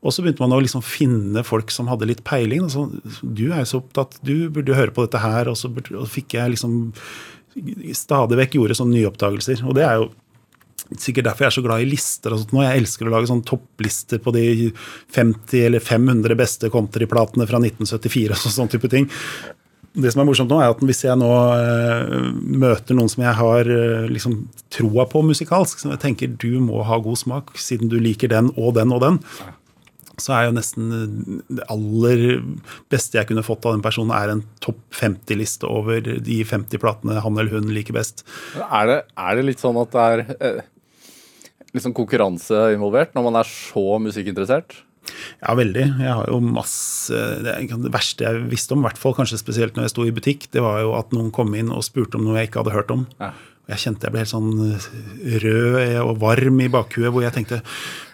Og så begynte man å liksom finne folk som hadde litt peiling. Altså, du er jo så opptatt, du burde høre på dette her, og så, burde, og fikk jeg liksom stadig vekk gjorde sånne nyoppdagelser. Og det er jo sikkert derfor jeg er så glad i lister. og sånt nå. Jeg elsker å lage sånn topplister på de 50 eller 500 beste countryplatene fra 1974 og sånn type ting. Det som er morsomt nå, er at hvis jeg nå uh, møter noen som jeg har uh, liksom troa på musikalsk, som jeg tenker du må ha god smak siden du liker den og den og den, så er jo nesten det aller beste jeg kunne fått av den personen, er en topp 50-liste over de 50 platene han eller hun liker best. Er det, er det litt sånn at det er liksom konkurranse involvert når man er så musikkinteressert? Ja, veldig. Jeg har jo masse Det, det verste jeg visste om, i hvert fall kanskje spesielt når jeg sto i butikk, det var jo at noen kom inn og spurte om noe jeg ikke hadde hørt om. Ja. Jeg kjente jeg ble helt sånn rød og varm i bakhuet, hvor jeg tenkte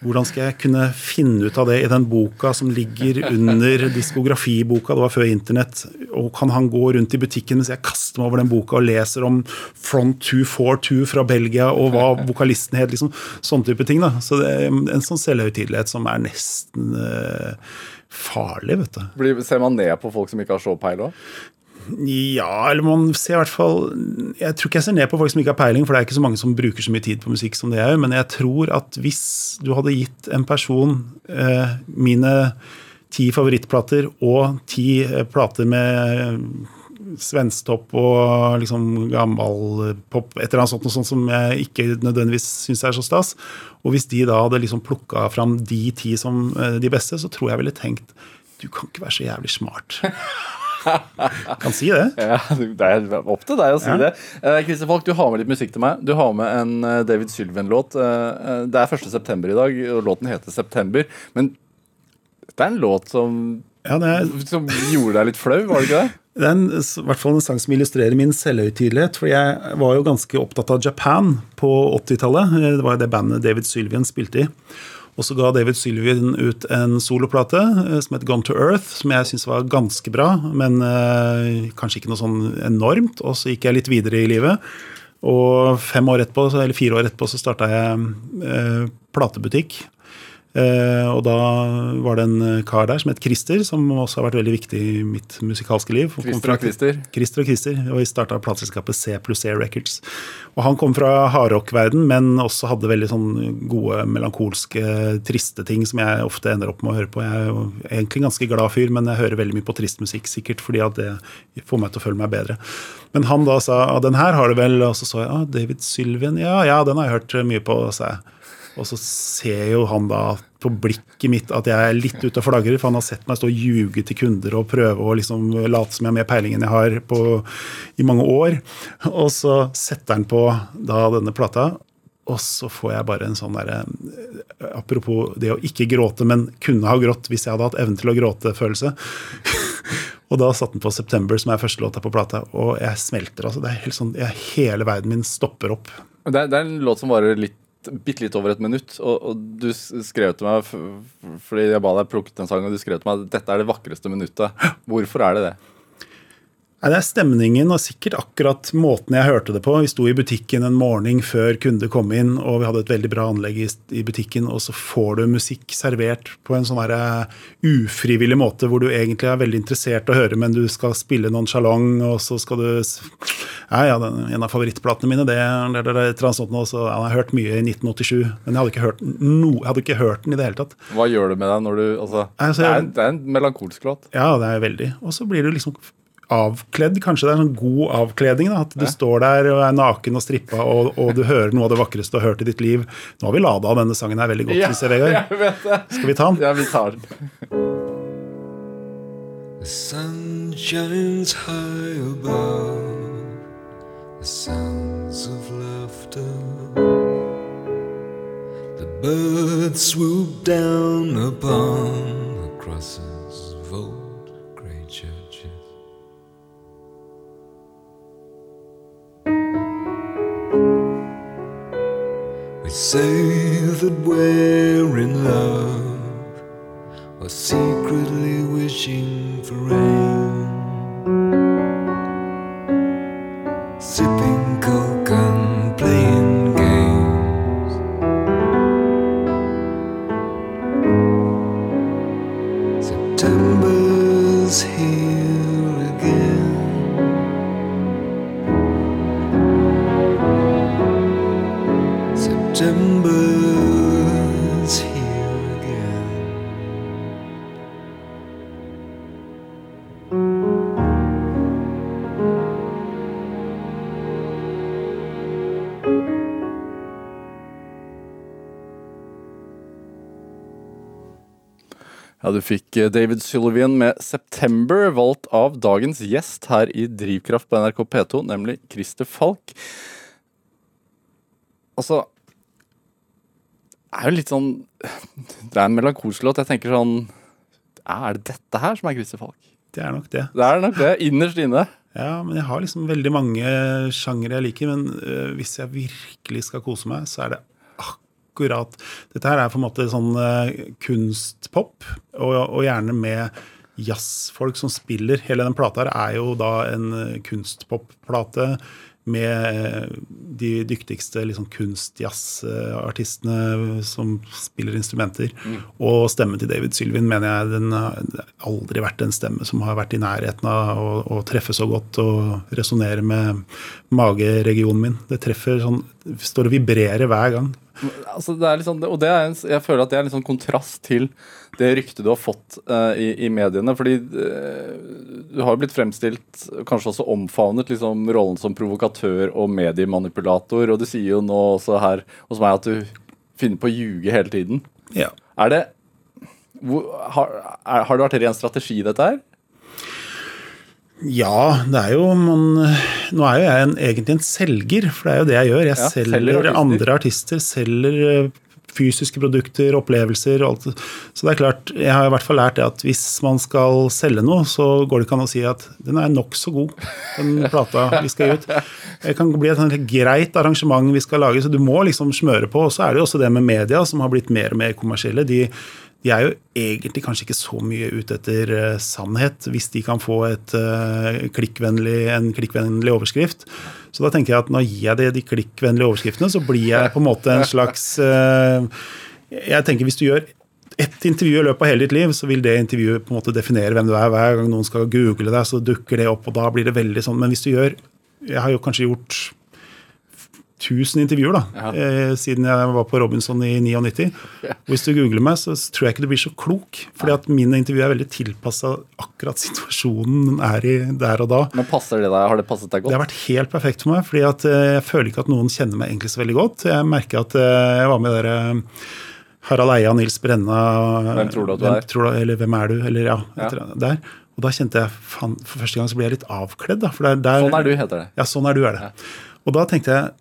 hvordan skal jeg kunne finne ut av det i den boka som ligger under diskografiboka, det var før internett, og kan han gå rundt i butikken mens jeg kaster meg over den boka og leser om Front 242 fra Belgia og hva vokalisten het, liksom sånn type ting. da. Så det er en sånn selvhøytidelighet som er nesten uh, farlig, vet du. Blir, ser man ned på folk som ikke har showpeil peil òg? Ja, eller man ser i hvert fall Jeg tror ikke jeg ser ned på folk som ikke har peiling, for det er ikke så mange som bruker så mye tid på musikk som det jeg gjør, men jeg tror at hvis du hadde gitt en person eh, mine ti favorittplater og ti eh, plater med svensktopp og liksom gammel pop, et eller annet sånt, sånt som jeg ikke nødvendigvis syns er så stas. Og hvis de da hadde liksom plukka fram de ti som eh, de beste, så tror jeg ville tenkt du kan ikke være så jævlig smart. kan si det. Ja, Det er opp til deg å si Ja. det. Eh, Falk, du har med litt musikk til meg. Du har med en eh, David Sylvian-låt. Eh, Det er 1. september i dag, og låten heter 'September'. Men det er en låt som, Ja, er, som gjorde deg litt flau, var det ikke det? det er en, i hvert fall en sang som illustrerer min selvhøytidelighet. For jeg var jo ganske opptatt av Japan på 80-tallet. Det var jo det bandet David Sylvian spilte i. Og så ga David Sylvian ut en soloplate eh, som het Gone to Earth, som jeg syns var ganske bra, men eh, kanskje ikke noe sånn enormt. Og så gikk jeg litt videre i livet. Og fem år etterpå, eller fire år etterpå så starta jeg eh, platebutikk. Eh, og da var det en kar der som het Christer, som også har vært veldig viktig i mitt musikalske liv. Christer og Christer. Christer og Christer, og vi starta plateselskapet C pluss C Records. Og han kom fra hardrock-verden, men også hadde veldig sånn gode, melankolske, triste ting som jeg ofte ender opp med å høre på. Jeg er jo egentlig en ganske glad fyr, men jeg hører veldig mye på trist musikk, sikkert fordi at det får meg til å føle meg bedre. Men han da sa ah, den her har du vel, og så så jeg ah, David Sylvian, ja ja, den har jeg hørt mye på, sa jeg. Og så ser jo han da på blikket mitt at jeg er litt ute og flagrer, for han har sett meg stå og ljuge til kunder og prøve å liksom late som jeg har mer peiling enn jeg har på, i mange år. Og så setter han på da denne plata, og så får jeg bare en sånn derre Apropos det å ikke gråte, men kunne ha grått hvis jeg hadde hatt evnen til å gråte-følelse. og da satte den på 'September', som er første låta på plata, og jeg smelter. altså. Det er helt sånn, jeg, Hele verden min stopper opp. Det er, det er en låt som varer litt bitte litt over et minutt. Og, og du skrev til meg fordi jeg ba deg plukket en sang, og du skrev til meg at dette er det vakreste minuttet. Hvorfor er det det? Det er stemningen og sikkert akkurat måten jeg hørte det på. Vi sto i butikken en morgen før kunder kom inn, og vi hadde et veldig bra anlegg i butikken, og så får du musikk servert på en sånn eh, ufrivillig måte hvor du egentlig er veldig interessert å høre, men du skal spille nonchalant, og så skal du Ja, ja, en av favorittplatene mine, det, eller et eller annet sånt nå, så Jeg har hørt mye i 1987, men jeg hadde ikke hørt, no, jeg hadde ikke hørt den i det hele tatt. Hva gjør det med deg når du altså, altså det, er, det er en melankolsk låt. Ja, det er veldig. Og så blir du liksom avkledd. Kanskje det er en sånn god avkledning. Da, at du ja. står der og er naken og strippa, og, og, du hører noe av det vakreste du har hørt i ditt liv. Nå har vi lada av denne sangen her veldig godt, ja, jeg, Vegard. Skal vi ta den? Ja, vi tar den. The sun shines high above The sounds of laughter The birds swoop down upon the crosses say that we're in love, or secretly wishing for rain. Du fikk eh, David Sylvian med 'September', valgt av dagens gjest her i Drivkraft på NRK P2, nemlig Christer Falk. Altså Det er jo litt sånn Det er en melankolsk låt. Jeg tenker sånn Er det dette her som er Christer Falk? Det er nok det. Det er nok det. Innerst inne. Ja, men jeg har liksom veldig mange sjangere jeg liker. Men øh, hvis jeg virkelig skal kose meg, så er det akkurat Dette her er på en måte sånn øh, kunstpop, og, og, gjerne med jazzfolk som spiller. Hele den plata her er jo da en øh, kunstpopplate med de dyktigste liksom, kunstjazzartistene som spiller instrumenter. Mm. Og stemmen til David Sylvin mener jeg den har aldri vært en stemme som har vært i nærheten av å, å treffe så godt og resonnere med mageregionen min. Det treffer sånn Står og vibrerer hver gang. Altså, det er liksom, og det er en, jeg føler at det er en sånn kontrast til det ryktet du har fått uh, i, i, mediene. fordi uh, du har jo blitt fremstilt, kanskje også omfavnet, liksom, rollen som provokatør og mediemanipulator. Og du sier jo nå også her hos meg at du finner på å ljuge hele tiden. Ja. Er det hvor, har, er, har, det vært ren strategi, dette her? Ja, det er jo man, Nå er jo jeg en, egentlig en selger, for det er jo det jeg gjør. Jeg ja, selger artister. andre artister, selger eh, fysiske produkter, opplevelser og alt. Så det er klart, jeg har i hvert fall lært det at hvis man skal selge noe, så går det ikke an å si at den er nokså god, den plata vi skal gi ut. Det kan bli et greit arrangement vi skal lage, så du må liksom smøre på. Og så er det jo også det med media, som har blitt mer og mer kommersielle. de de er jo egentlig kanskje ikke så mye ute etter uh, sannhet, hvis de kan få et, uh, klikkvennlig, en klikkvennlig overskrift. Så da tenker jeg at nå gir jeg det de klikkvennlige overskriftene, så blir jeg på en måte en slags uh, Jeg tenker hvis du gjør ett intervju i løpet av hele ditt liv, så vil det intervjuet på en måte definere hvem du er. Hver gang noen skal google deg, så dukker det opp, og da blir det veldig sånn. Men hvis du gjør Jeg har jo kanskje gjort 1000 intervjuer da, Ja. eh, siden jeg var på Robinson i 99. Hvis du googler meg, så tror jeg ikke du blir så klok. fordi at mine intervjuer er veldig tilpassa akkurat situasjonen den er i der og da. Men passer det deg? Har det passet deg godt? Det har vært helt perfekt for meg, fordi at eh, jeg føler ikke at noen kjenner meg egentlig så veldig godt. Jeg merker at eh, jeg var med dere Harald Eia, Nils Brenna Hvem tror du at du hvem er? du- eller hvem er du? Eller ja, Ja. der. Og da kjente jeg fan, For første gang så ble jeg litt avkledd. da, for det er der, Sånn er du, heter det. Ja, sånn er du, er det. Og da tenkte jeg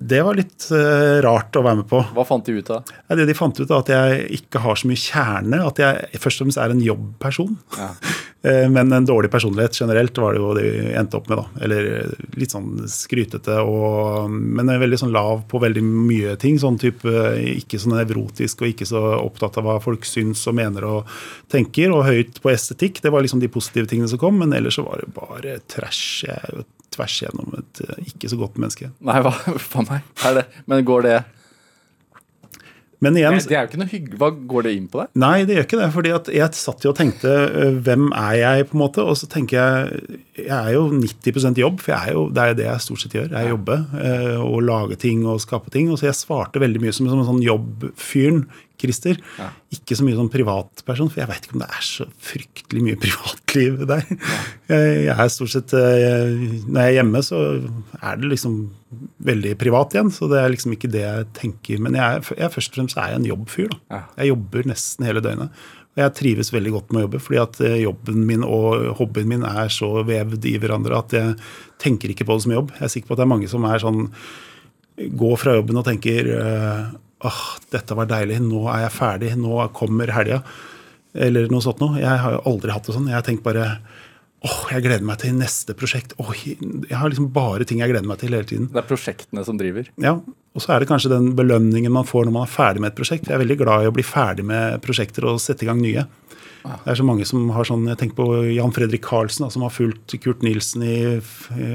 det var litt uh, rart å være med på. Hva fant de ut av? Ja, det de fant ut, av at jeg ikke har så mye kjerne. At jeg først og fremst er en jobbperson. Ja. Eh, Men en dårlig personlighet generelt var det jo det vi endte opp med. da. Eller eh, litt sånn skrytete, og, men veldig sånn lav på veldig mye ting. sånn type, Ikke så nevrotisk og ikke så opptatt av hva folk syns og mener og tenker. Og høyt på estetikk. Det var liksom de positive tingene som kom. Men ellers så var det bare trash. Jeg jo tvers gjennom et eh, ikke så godt menneske. Nei, hva faen meg? Er det? Men går det Men igjen, Det er jo ikke noe hyggelig. Hva går det inn på deg? Nei, det gjør ikke det. fordi at jeg satt jo og tenkte øh, hvem er jeg, på en måte? Og så tenker jeg jeg er jo 90% jobb, for jeg er jo, det er jo det jeg stort sett gjør. Jeg jobber øh, og lager ting og skaper ting. Og så jeg svarte veldig mye som, som en sånn jobbfyren, Christer. Ja. Ikke så mye som privatperson, for jeg vet ikke om det er så fryktelig mye privatliv der. Jeg, jeg er stort sett øh, Når jeg er hjemme, så er det liksom veldig privat igjen. Så det er liksom ikke det jeg tenker. Men jeg, er- jeg først og fremst er jeg en jobbfyr. da. Ja. Jeg jobber nesten hele døgnet. Og jeg trives veldig godt med å jobbe, fordi at eh, jobben min og hobbyen min er så vevd i hverandre at jeg tenker ikke på det som jobb. Jeg er sikker på at det er mange som er sånn går fra jobben og tenker eh, åh, dette var deilig, nå er jeg ferdig, nå kommer helga. Eller noe sånt noe. Jeg har jo aldri hatt det sånn. Jeg tenkt bare åh, jeg gleder meg til neste prosjekt. Åh, jeg har liksom bare ting jeg gleder meg til hele tiden. Det er prosjektene som driver. Ja, og så er det kanskje den belønningen man får når man er ferdig med et prosjekt. Jeg er veldig glad i å bli ferdig med prosjekter og sette i gang nye. Det er så mange som har sånn, Jeg tenker på Jan Fredrik Karlsen, som har fulgt Kurt Nilsen i,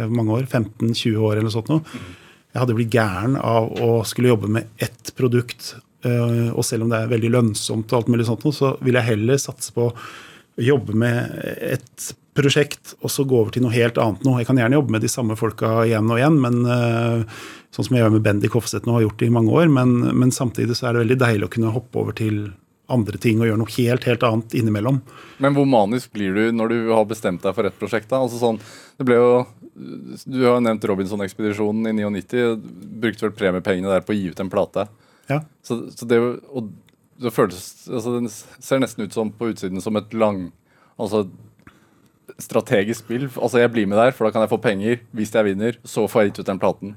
mange år. 15-20 år eller noe sånt. Noe. Jeg hadde blitt gæren av å skulle jobbe med ett produkt. øh, Og selv om det er veldig lønnsomt, og alt mulig sånt, så vil jeg heller satse på å jobbe med et prosjekt og så gå over til noe helt annet nå. Jeg kan gjerne jobbe med de samme folka igjen og igjen, men øh, sånn som jeg gjør med Bendik Hofseth nå har gjort det i mange år. Men, men samtidig så er det veldig deilig å kunne hoppe over til andre ting og gjøre noe helt, helt annet innimellom. Men hvor manisk blir du når du har bestemt deg for et prosjekt? da? Altså sånn, det ble jo, Du har nevnt Robinson-ekspedisjonen i 99. Brukte vel premiepengene der på å gi ut en plate. Ja. Så, så det, og det føles altså Den ser nesten ut som på utsiden som et lang Altså strategisk spill. Altså Jeg blir med der, for da kan jeg få penger. Hvis jeg vinner, så får jeg gitt ut den platen.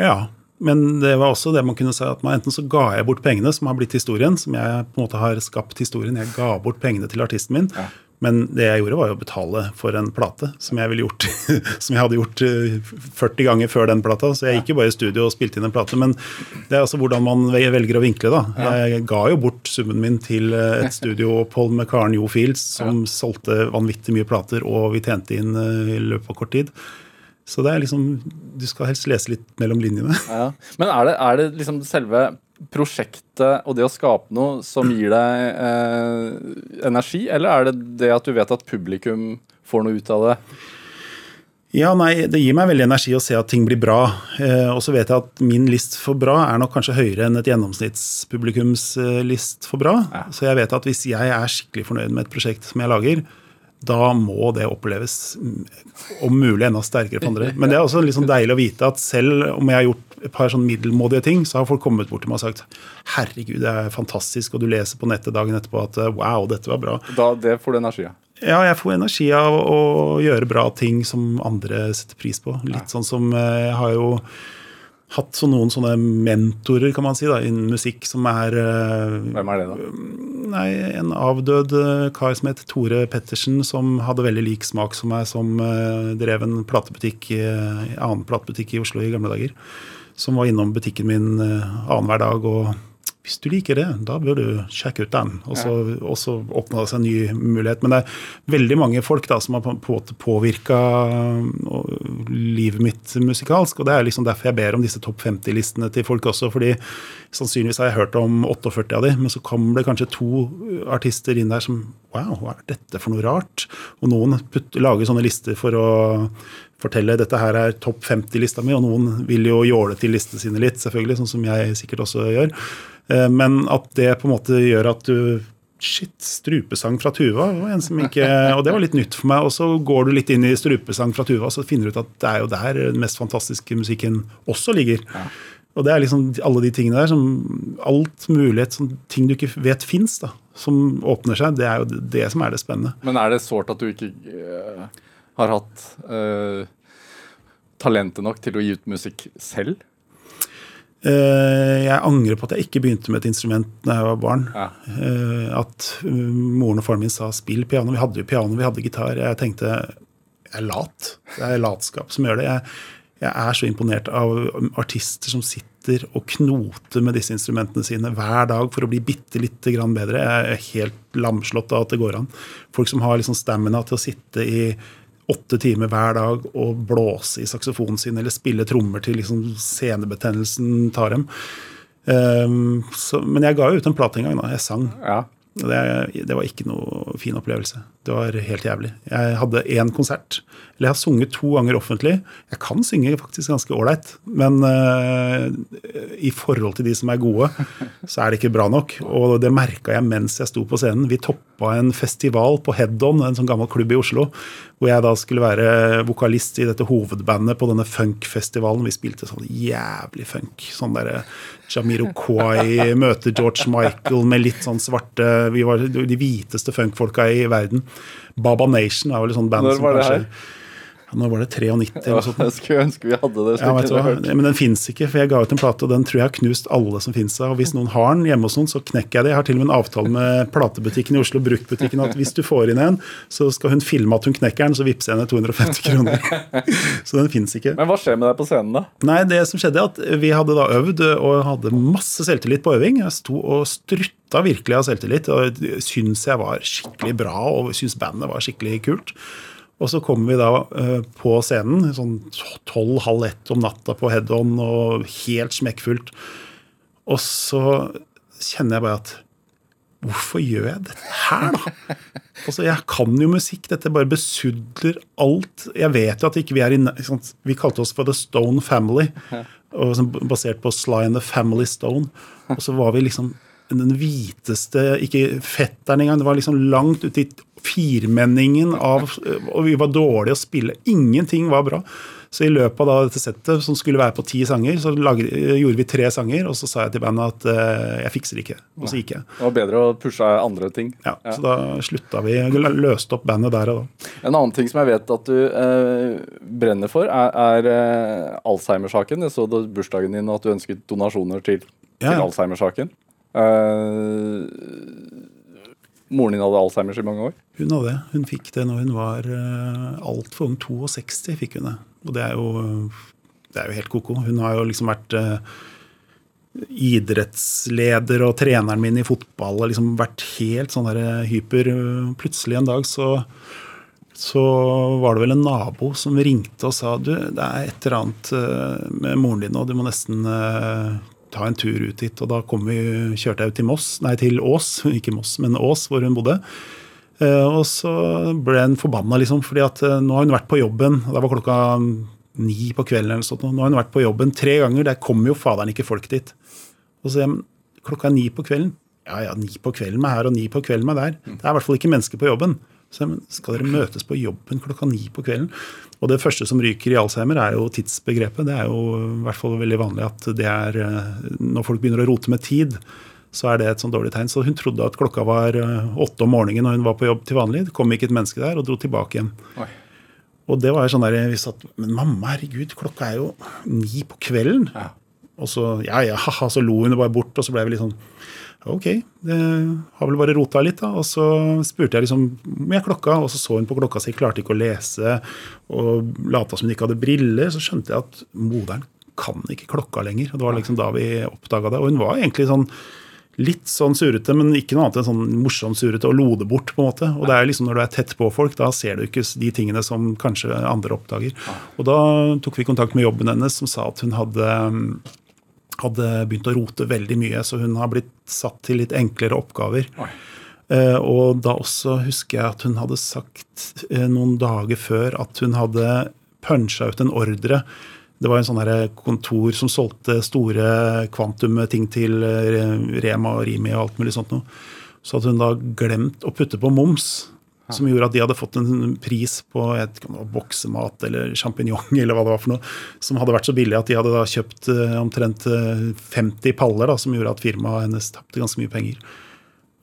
Ja, men det var også det man kunne si at man enten så ga jeg bort pengene, som har blitt historien, som jeg på en måte har skapt historien. Jeg ga bort pengene til artisten min. Ja. Men det jeg gjorde, var jo å betale for en plate, som jeg, ville gjort, som jeg hadde gjort eh, 40 ganger før den plata. Så jeg gikk jo bare i studio og spilte inn en plate. Men det er altså hvordan man velger å vinkle, da. Jeg ga jo bort summen min til eh, et studio, Paul McCarn Jo Fields, som solgte vanvittig mye plater, og vi tjente inn eh, i løpet av kort tid. Så det er liksom Du skal helst lese litt mellom linjene. Ja. Men er det, er det liksom selve prosjektet og det å skape noe som gir deg eh, energi, eller er det det at du vet at publikum får noe ut av det? Ja, nei, Det gir meg veldig energi å se at ting blir bra. Eh, og så vet jeg at min list for bra er nok kanskje høyere enn et gjennomsnittspublikums eh, list for bra. Ja. Så jeg vet at hvis jeg er skikkelig fornøyd med et prosjekt som jeg lager, da må det oppleves mm, om mulig enda sterkere for andre. Men det er også sånn deilig å vite at selv om jeg har gjort et par sånn middelmådige ting, så har folk kommet bort til meg og sagt herregud, det er fantastisk, og du leser på nettet dagen etterpå at wow, dette var bra. Da, det får du energi av. Ja, jeg får energi av å gjøre bra ting som andre setter pris på. Litt sånn som eh, Jeg har jo hatt så noen sånne mentorer, kan man si, da, innen musikk, som er eh, Hvem er det, da? Nei, en avdød eh, kar som het Tore Pettersen, som hadde veldig lik smak som meg, som eh, drev en platebutikk, annen platebutikk i Oslo i gamle dager. Som var innom butikken min annenhver dag og hvis du liker det, da bør du sjekke ut den. Og så, og så åpna det seg en ny mulighet. Men det er veldig mange folk da, som har på påvirka livet mitt musikalsk. Og det er liksom derfor jeg ber om disse topp 50-listene til folk også. fordi sannsynligvis har jeg hørt om 48 av de, men så kommer det kanskje to artister inn der som Wow, hva er dette for noe rart? Og noen putt, lager sånne lister for å fortelle dette her er topp 50-lista mi, og noen vil jo jåle til listene sine litt, selvfølgelig, sånn som jeg sikkert også gjør. Eh, Men at det på en måte gjør at du Shit, strupesang fra Tuva var en som ikke Og det var litt nytt for meg. Og så går du litt inn i strupesang fra Tuva, så finner du ut at det er jo der den mest fantastiske musikken også ligger. Og det er liksom alle de tingene der, som alt mulighet, som ting du ikke vet fins, som åpner seg, det er jo det som er det spennende. Men er det sårt at du ikke uh, har hatt uh, talentet nok til å gi ut musikk selv? Eh, jeg angrer på at jeg ikke begynte med et instrument da jeg var barn. Ja. Eh, At uh, moren og faren min sa 'spill piano'. Vi hadde jo piano, vi hadde gitar. Jeg tenkte jeg er lat. Det er latskap som gjør det. Jeg, jeg er så imponert av artister som sitter og knoter med disse instrumentene sine hver dag for å bli bitte lite grann bedre. Jeg er helt lamslått av at det går an. Folk som har liksom stamina til å sitte i åtte timer hver dag og blåse i saksofonen sin eller spille trommer til liksom senebetennelsen tar dem. Um, så, men jeg ga jo ut en plate en gang. da, Jeg sang. Ja. Det, det var ikke noe fin opplevelse. Det var helt jævlig. Jeg hadde én konsert. Eller jeg har sunget to ganger offentlig. Jeg kan synge faktisk ganske ålreit, men uh, i forhold til de som er gode, så er det ikke bra nok. Og det merka jeg mens jeg sto på scenen. Vi toppa en festival på Head-On, en sånn gammel klubb i Oslo, hvor jeg da skulle være vokalist i dette hovedbandet på denne funkfestivalen. Vi spilte sånn jævlig funk. Sånn derre Jamiroquai møter George Michael med litt sånn svarte Vi var de hviteste funkfolka i verden. Baba Nation er vel et sånt band Når som var det kanskje her? Når var det 93 eller noe sånt? Jeg skulle ønske vi hadde det. Ja, du? Men den fins ikke, for jeg ga ut en plate, og den tror jeg har knust alle som fins. Og hvis noen har den hjemme hos noen, så knekker jeg det. Jeg har til og med en avtale med platebutikken i Oslo, bruktbutikken, at hvis du får inn en, så skal hun filme at hun knekker den, så vippser jeg henne 250 kroner. Så den fins ikke. Men hva skjer med deg på scenen, da? Nei, det som skjedde er at vi hadde da øvd og hadde masse selvtillit på øving. Jeg sto og strutta virkelig av selvtillit og syns jeg var skikkelig bra og syns bandet var skikkelig kult. Og så kommer vi da eh, på scenen sånn tolv-halv ett om natta på head-on og helt smekkfullt. Og så kjenner jeg bare at Hvorfor gjør jeg dette her, da? Altså, Jeg kan jo musikk. Dette bare besudler alt. Jeg vet jo at ikke vi er i liksom. Vi kalte oss for The Stone Family, og basert på Sly and the Family Stone. Og så var vi liksom den hviteste Ikke fetteren engang. Det var liksom langt ute i firmenningen av Og vi var dårlige å spille. Ingenting var bra. Så i løpet av dette settet, som skulle være på ti sanger, så lagde, gjorde vi tre sanger, og så sa jeg til bandet at uh, jeg fikser ikke. Og så gikk jeg. Det var bedre å pushe andre ting. Ja, Så da slutta vi. Løste opp bandet der og da. En annen ting som jeg vet at du uh, brenner for, er, er uh, Alzheimer-saken. Jeg så det bursdagen din og at du ønsket donasjoner til, Ja. til Alzheimer-saken. Eh, moren din hadde Alzheimers i mange år. Hun hadde det. Hun fikk det når hun var uh, altfor ung. 62 fikk hun det. Og det er jo, det er jo helt ko-ko. Hun har jo liksom vært uh, idrettsleder og treneren min i fotball og liksom vært helt sånn der eh, hyper. Plutselig en dag så så var det vel en nabo som ringte og sa du, det er et eller annet eh, med moren din nå, du må nesten eh, ta en tur ut dit. Og da kom vi, kjørte jeg ut til Moss, nei til Ås, ikke Moss, men Ås, hvor hun bodde. Eh, Og så ble hun forbanna, liksom, fordi at eh, nå har hun vært på jobben. og Det var klokka ni på kvelden. eller sånt. Nå har hun vært på jobben tre ganger, der kommer jo faderen ikke folk dit. Og så sier jeg, "Men klokka er ni på kvelden. Ja ja, ni på kvelden med her og ni på kvelden med der. Det er i hvert fall ikke mennesker på jobben. Så jeg, skal dere møtes på jobben klokka ni på kvelden? Og det første som ryker i Alzheimer, er jo tidsbegrepet. Det er jo i hvert fall veldig vanlig at det er eh, Når folk begynner å rote med tid, så er det et sånn dårlig tegn. Så hun trodde at klokka var eh, åtte om morgenen når hun var på jobb til vanlig. Det kom ikke et menneske der, og dro tilbake igjen. Oi. Og det var jo sånn der vi satt Men mamma, herregud, klokka er jo ni på kvelden. Ja. Og så ja, ja, haha, så lo hun bare bort, og så ble vi litt sånn Ok, det har vel bare rota litt, da. Og så spurte jeg liksom med klokka, og så så hun på klokka si, klarte ikke å lese og lata som hun ikke hadde briller. Så skjønte jeg at moderen kan ikke klokka lenger. Og det var liksom da vi oppdaga det. Og hun var egentlig sånn litt sånn surete, men ikke noe annet enn sånn morsomt surete og lode bort. på en måte. Og det er jo liksom når du er tett på folk, da ser du ikke de tingene som kanskje andre oppdager. Og da tok vi kontakt med jobben hennes, som sa at hun hadde hadde begynt å rote veldig mye, så hun har blitt satt til litt enklere oppgaver. Eh, og da også husker jeg at hun hadde sagt eh, noen dager før at hun hadde puncha ut en ordre. Det var en sånn kontor som solgte store kvantum ting til eh, Rema og Rimi og alt mulig sånt noe. Så hadde hun da glemt å putte på moms. Som gjorde at de hadde fått en pris på et, boksemat eller sjampinjong eller hva det var for noe, som hadde vært så billig at de hadde da kjøpt eh, omtrent eh, 50 paller, da, som gjorde at firmaet hennes tapte ganske mye penger.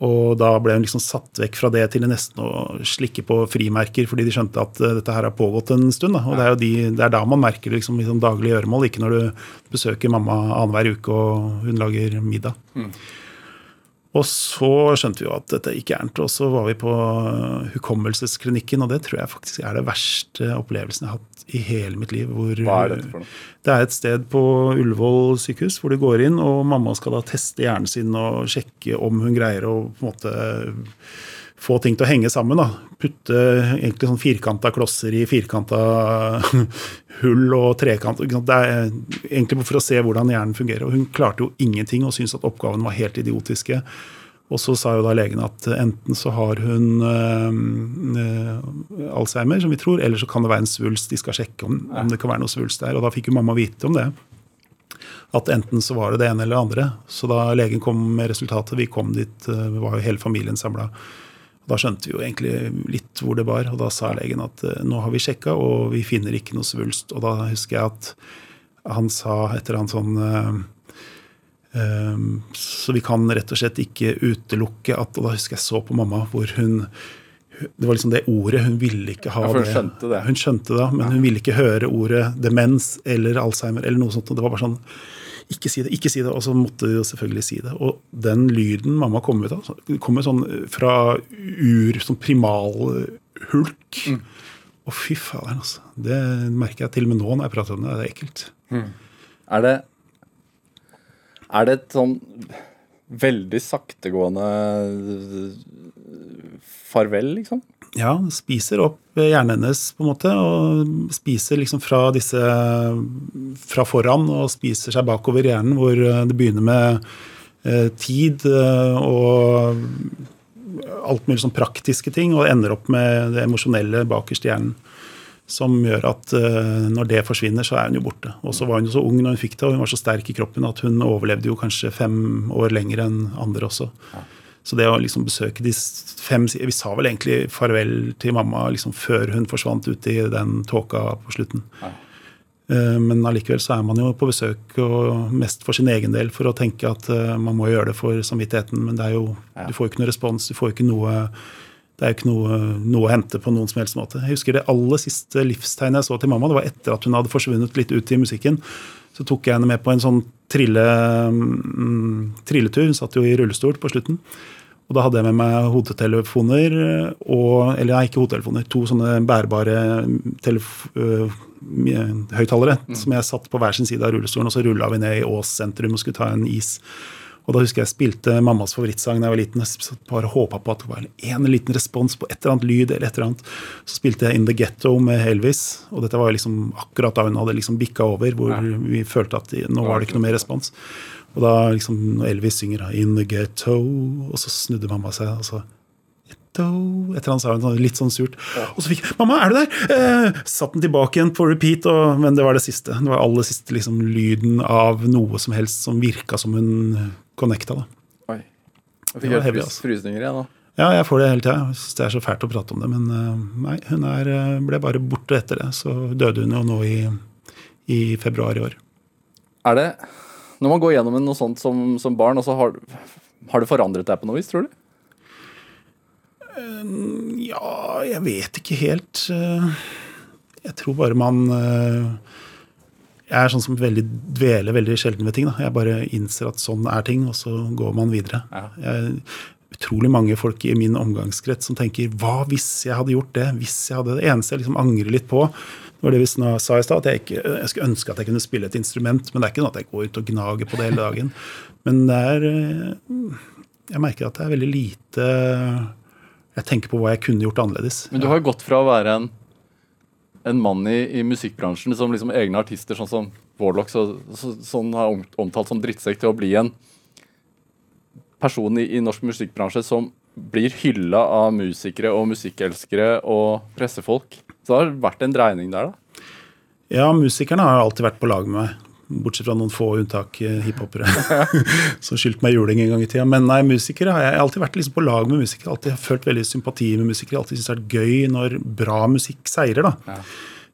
Og da ble hun liksom satt vekk fra det til nesten å slikke på frimerker, fordi de skjønte at eh, dette her har pågått en stund. Da. Og det er jo de, det er da man merker liksom, liksom, sånn daglig gjøremål, ikke når du besøker mamma annenhver uke og hun lager middag. Og så skjønte vi jo at dette gikk gærent, og så var vi på øh, hukommelsesklinikken, og det tror jeg faktisk er det verste opplevelsen jeg har hatt i hele mitt liv. Hva er dette for noe? Det er et sted på Ullevål sykehus hvor du går inn, og mamma skal da teste hjernen sin og sjekke om hun greier å på en måte få ting til å henge sammen. da. Putte egentlig sånn firkanta klosser i firkanta hull og trekant. Det er egentlig for å se hvordan hjernen fungerer. Og hun klarte jo ingenting og syntes at oppgaven var helt idiotiske. Og så sa jo da legen at enten så har hun øh, øh, Alzheimer, som vi tror, eller så kan det være en svulst. De skal sjekke om, om det kan være noe svulst der. Og da fikk jo mamma vite om det. At enten så var det det ene eller det andre. Så da legen kom med resultatet, vi kom dit, øh, var jo hele familien samla. Da skjønte vi jo egentlig litt hvor det bar, og da sa legen at øh, nå har vi sjekka, og vi finner ikke noe svulst. Og da husker jeg at han sa et eller annet sånn øh, Ehm, Så vi kan rett og slett ikke utelukke at Og da husker jeg så på mamma hvor hun Det var liksom det ordet. Hun ville ikke ha Ja, hun det. skjønte det. Hun skjønte det, men hun ville ikke høre ordet demens eller Alzheimer eller noe sånt. Det var bare sånn ikke si det, ikke si det. Og så måtte de jo selvfølgelig si det. Og den lyden mamma kom ut av, kommer sånn fra ur, sånn primalhulk. Mm. Og fy faderen, altså. Det merker jeg til og med nå når jeg prater om det. Det er ekkelt. Er det Er det et sånn veldig saktegående farvel, liksom? Ja, spiser opp hjernen hennes, på en måte. Og spiser liksom fra disse fra foran og spiser seg bakover hjernen, hvor eh, det begynner med eh, tid eh, og alt mulig sånn praktiske ting, og ender opp med det emosjonelle bakerst i hjernen. Som gjør at eh, når det forsvinner, så er hun jo borte. Og så var hun jo så ung når hun fikk det, og hun var så sterk i kroppen at hun overlevde jo kanskje fem år lenger enn andre også. Så det å liksom besøke de fem Vi sa vel egentlig farvel til mamma liksom før hun forsvant ut i den tåka på slutten. Eh, Men allikevel så er man jo på besøk og mest for sin egen del for å tenke at eh, man må gjøre det for samvittigheten, men det er jo, du får jo ikke noe respons. du får ikke noe det er jo ikke noe, noe å hente på noen som helst måte. Jeg husker Det aller siste livstegnet jeg så til mamma, det var etter at hun hadde forsvunnet litt ut i musikken. Så tok jeg henne med på en sånn trille, mm, trilletur. Hun satt jo i rullestol på slutten. Og da hadde jeg med meg hodetelefoner og Eller nei, ikke hodetelefoner. To sånne bærbare høyttalere mm. som jeg satt på hver sin side av rullestolen, og så rulla vi ned i Ås sentrum og skulle ta en is. Og da husker jeg spilte mammas favorittsang da jeg var liten. Jeg bare håpa på at det var en liten respons på et eller annet lyd. eller et eller annet. Så spilte jeg In The Ghetto med Elvis, og dette var jo liksom akkurat da hun hadde liksom bikka over, hvor vi følte at nå var det ikke noe mer respons. Og da liksom, når Elvis synger In The Ghetto, og så snudde mamma seg, og så Ghetto, et eller annet sa hun sånn, litt sånn surt. Og så fikk jeg 'Mamma, er du der?' Eh, satt den tilbake igjen på repeat, og, men det var det siste. Det var aller siste liksom, lyden av noe som helst som virka som hun connecta. da. Oi. Jeg fikk helt heavy, altså. frysninger igjen nå. Ja, jeg får det hele tida. Jeg syns det er så fælt å prate om det. Men eh, nei, hun er, eh, ble bare borte etter det. Så døde hun jo nå i, i februar i år. Er det Når man går gjennom noe sånt som, som barn, og så har, har det forandret deg på noe vis, tror du? Ja, jeg vet ikke helt. eh, Jeg tror bare man eh, Jeg er sånn som veldig dveler veldig sjelden ved ting. Da. Jeg bare innser at sånn er ting, og så går man videre. Ja. Jeg, utrolig mange folk i min omgangskrets som tenker hva hvis jeg hadde gjort det? Hvis jeg hadde Det eneste jeg liksom angrer litt på, det var det vi sa i stad, at jeg, ikke, jeg skulle ønske at jeg kunne spille et instrument, men det er ikke noe at jeg går ut og gnager på det hele dagen. Men det er eh, Jeg merker at det er veldig lite Jeg tenker på hva jeg kunne gjort annerledes. Men du har jo gått fra å være en, en mann i, i musikkbransjen som liksom egne artister, sånn som Warlock, så, så, sånn har omtalt som drittsekk, til å bli en person i, i norsk musikkbransje som blir hylla av musikere og musikkelskere og pressefolk. Så det har vært en dreining der, da. Ja, musikerne har alltid vært på lag med meg. Bortsett fra noen få unntak, eh, hiphopere, som skyldte meg juling en gang i tida. Men nei, musikere har jeg alltid vært liksom på lag med musikere. Alltid følt veldig sympati med musikere. Alltid syntes det har vært gøy når bra musikk seirer. da. Ja.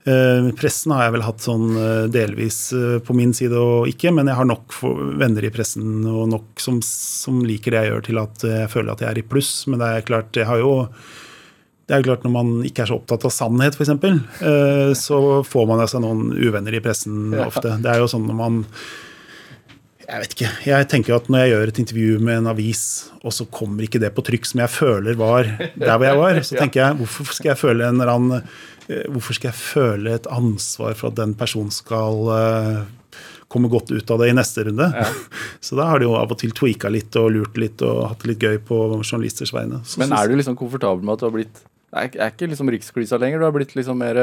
Uh, pressen har jeg vel hatt sånn uh, delvis uh, på min side og ikke, men jeg har nok venner i pressen og nok som, som liker det jeg gjør, til at jeg føler at jeg er i pluss. Men det er klart, jeg har jo det er jo klart Når man ikke er så opptatt av sannhet, f.eks., eh, så får man seg noen uvenner i pressen ofte. Det er jo sånn når man Jeg vet ikke. Jeg tenker at når jeg gjør et intervju med en avis, og så kommer ikke det på trykk som jeg føler var der hvor jeg var, så tenker jeg hvorfor skal jeg føle en eller annen eh, Hvorfor skal jeg føle et ansvar for at den personen skal eh, komme godt ut av det i neste runde? Så da har de jo av og til tweaka litt og lurt litt og hatt det litt gøy på journalisters vegne. Så Men er du liksom komfortabel med at du har blitt Er, er ikke liksom Riksklisa lenger? Du har blitt liksom mer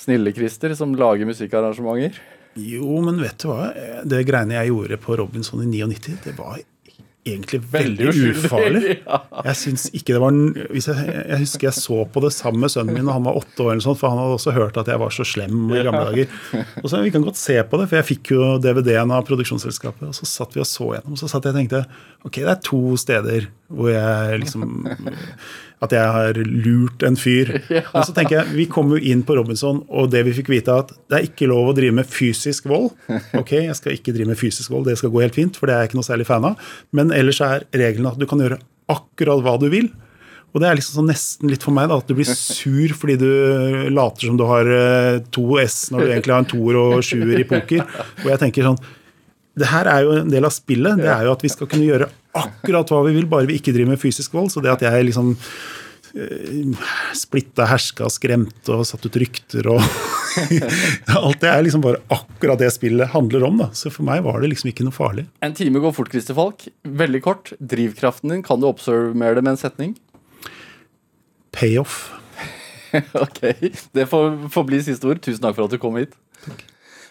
snille-Christer som lager musikkarrangementer? Jo, men vet du hva? Det greiene jeg gjorde på Robinson i 99, det var egentlig veldig, veldig ufarlig. Ja. Jeg synes ikke det var jeg, jeg husker jeg så på det sammen med sønnen min da han var åtte år, eller sånt, for han hadde også hørt at jeg var så slem i gamle dager. Og så Vi kan godt se på det, for jeg fikk jo DVD-en av produksjonsselskapet. Og så satt vi og så gjennom, og så satt jeg og tenkte ok, det er to steder hvor jeg liksom At jeg har lurt en fyr. Og så tenker jeg, Vi kom jo inn på Robinson, og det vi fikk vite, at det er ikke lov å drive med fysisk vold. Ok, jeg skal ikke drive med fysisk vold, det skal gå helt fint, for det er jeg ikke noe særlig fan av. Men ellers er reglene at du kan gjøre akkurat hva du vil. Og det er liksom sånn nesten litt for meg da, at du blir sur fordi du later som du har eh, to S når du egentlig har en toer og sjuer i poker. Og jeg tenker sånn Det her er jo en del av spillet. Det er jo at vi skal kunne gjøre akkurat hva vi vil, bare vi ikke driver med fysisk vold. Så det at jeg liksom eh, splitta, herska, skremte og satt ut rykter og Alt det er liksom bare akkurat det spillet handler om. da. Så for meg var det liksom ikke noe farlig. En time går fort, Christer Falk. Veldig kort. Drivkraften din, kan du oppsummere det med en setning? Payoff. ok, det får, får bli siste ord. Tusen takk for at du kom hit.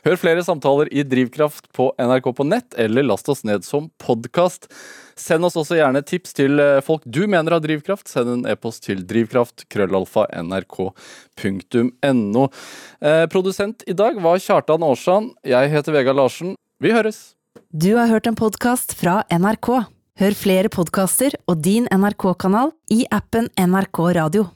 Hør flere samtaler i Drivkraft på NRK på nett, eller last oss ned som podkast. Send oss også gjerne tips til eh, folk du mener har drivkraft. Send en e-post til drivkraft, krøllalfa, nrk.no. Eh, produsent i dag var Kjartan Aarsand. Jeg heter Vegard Larsen. Vi høres! Du har hørt en podkast fra NRK. Hør flere podkaster og din NRK-kanal i appen NRK Radio.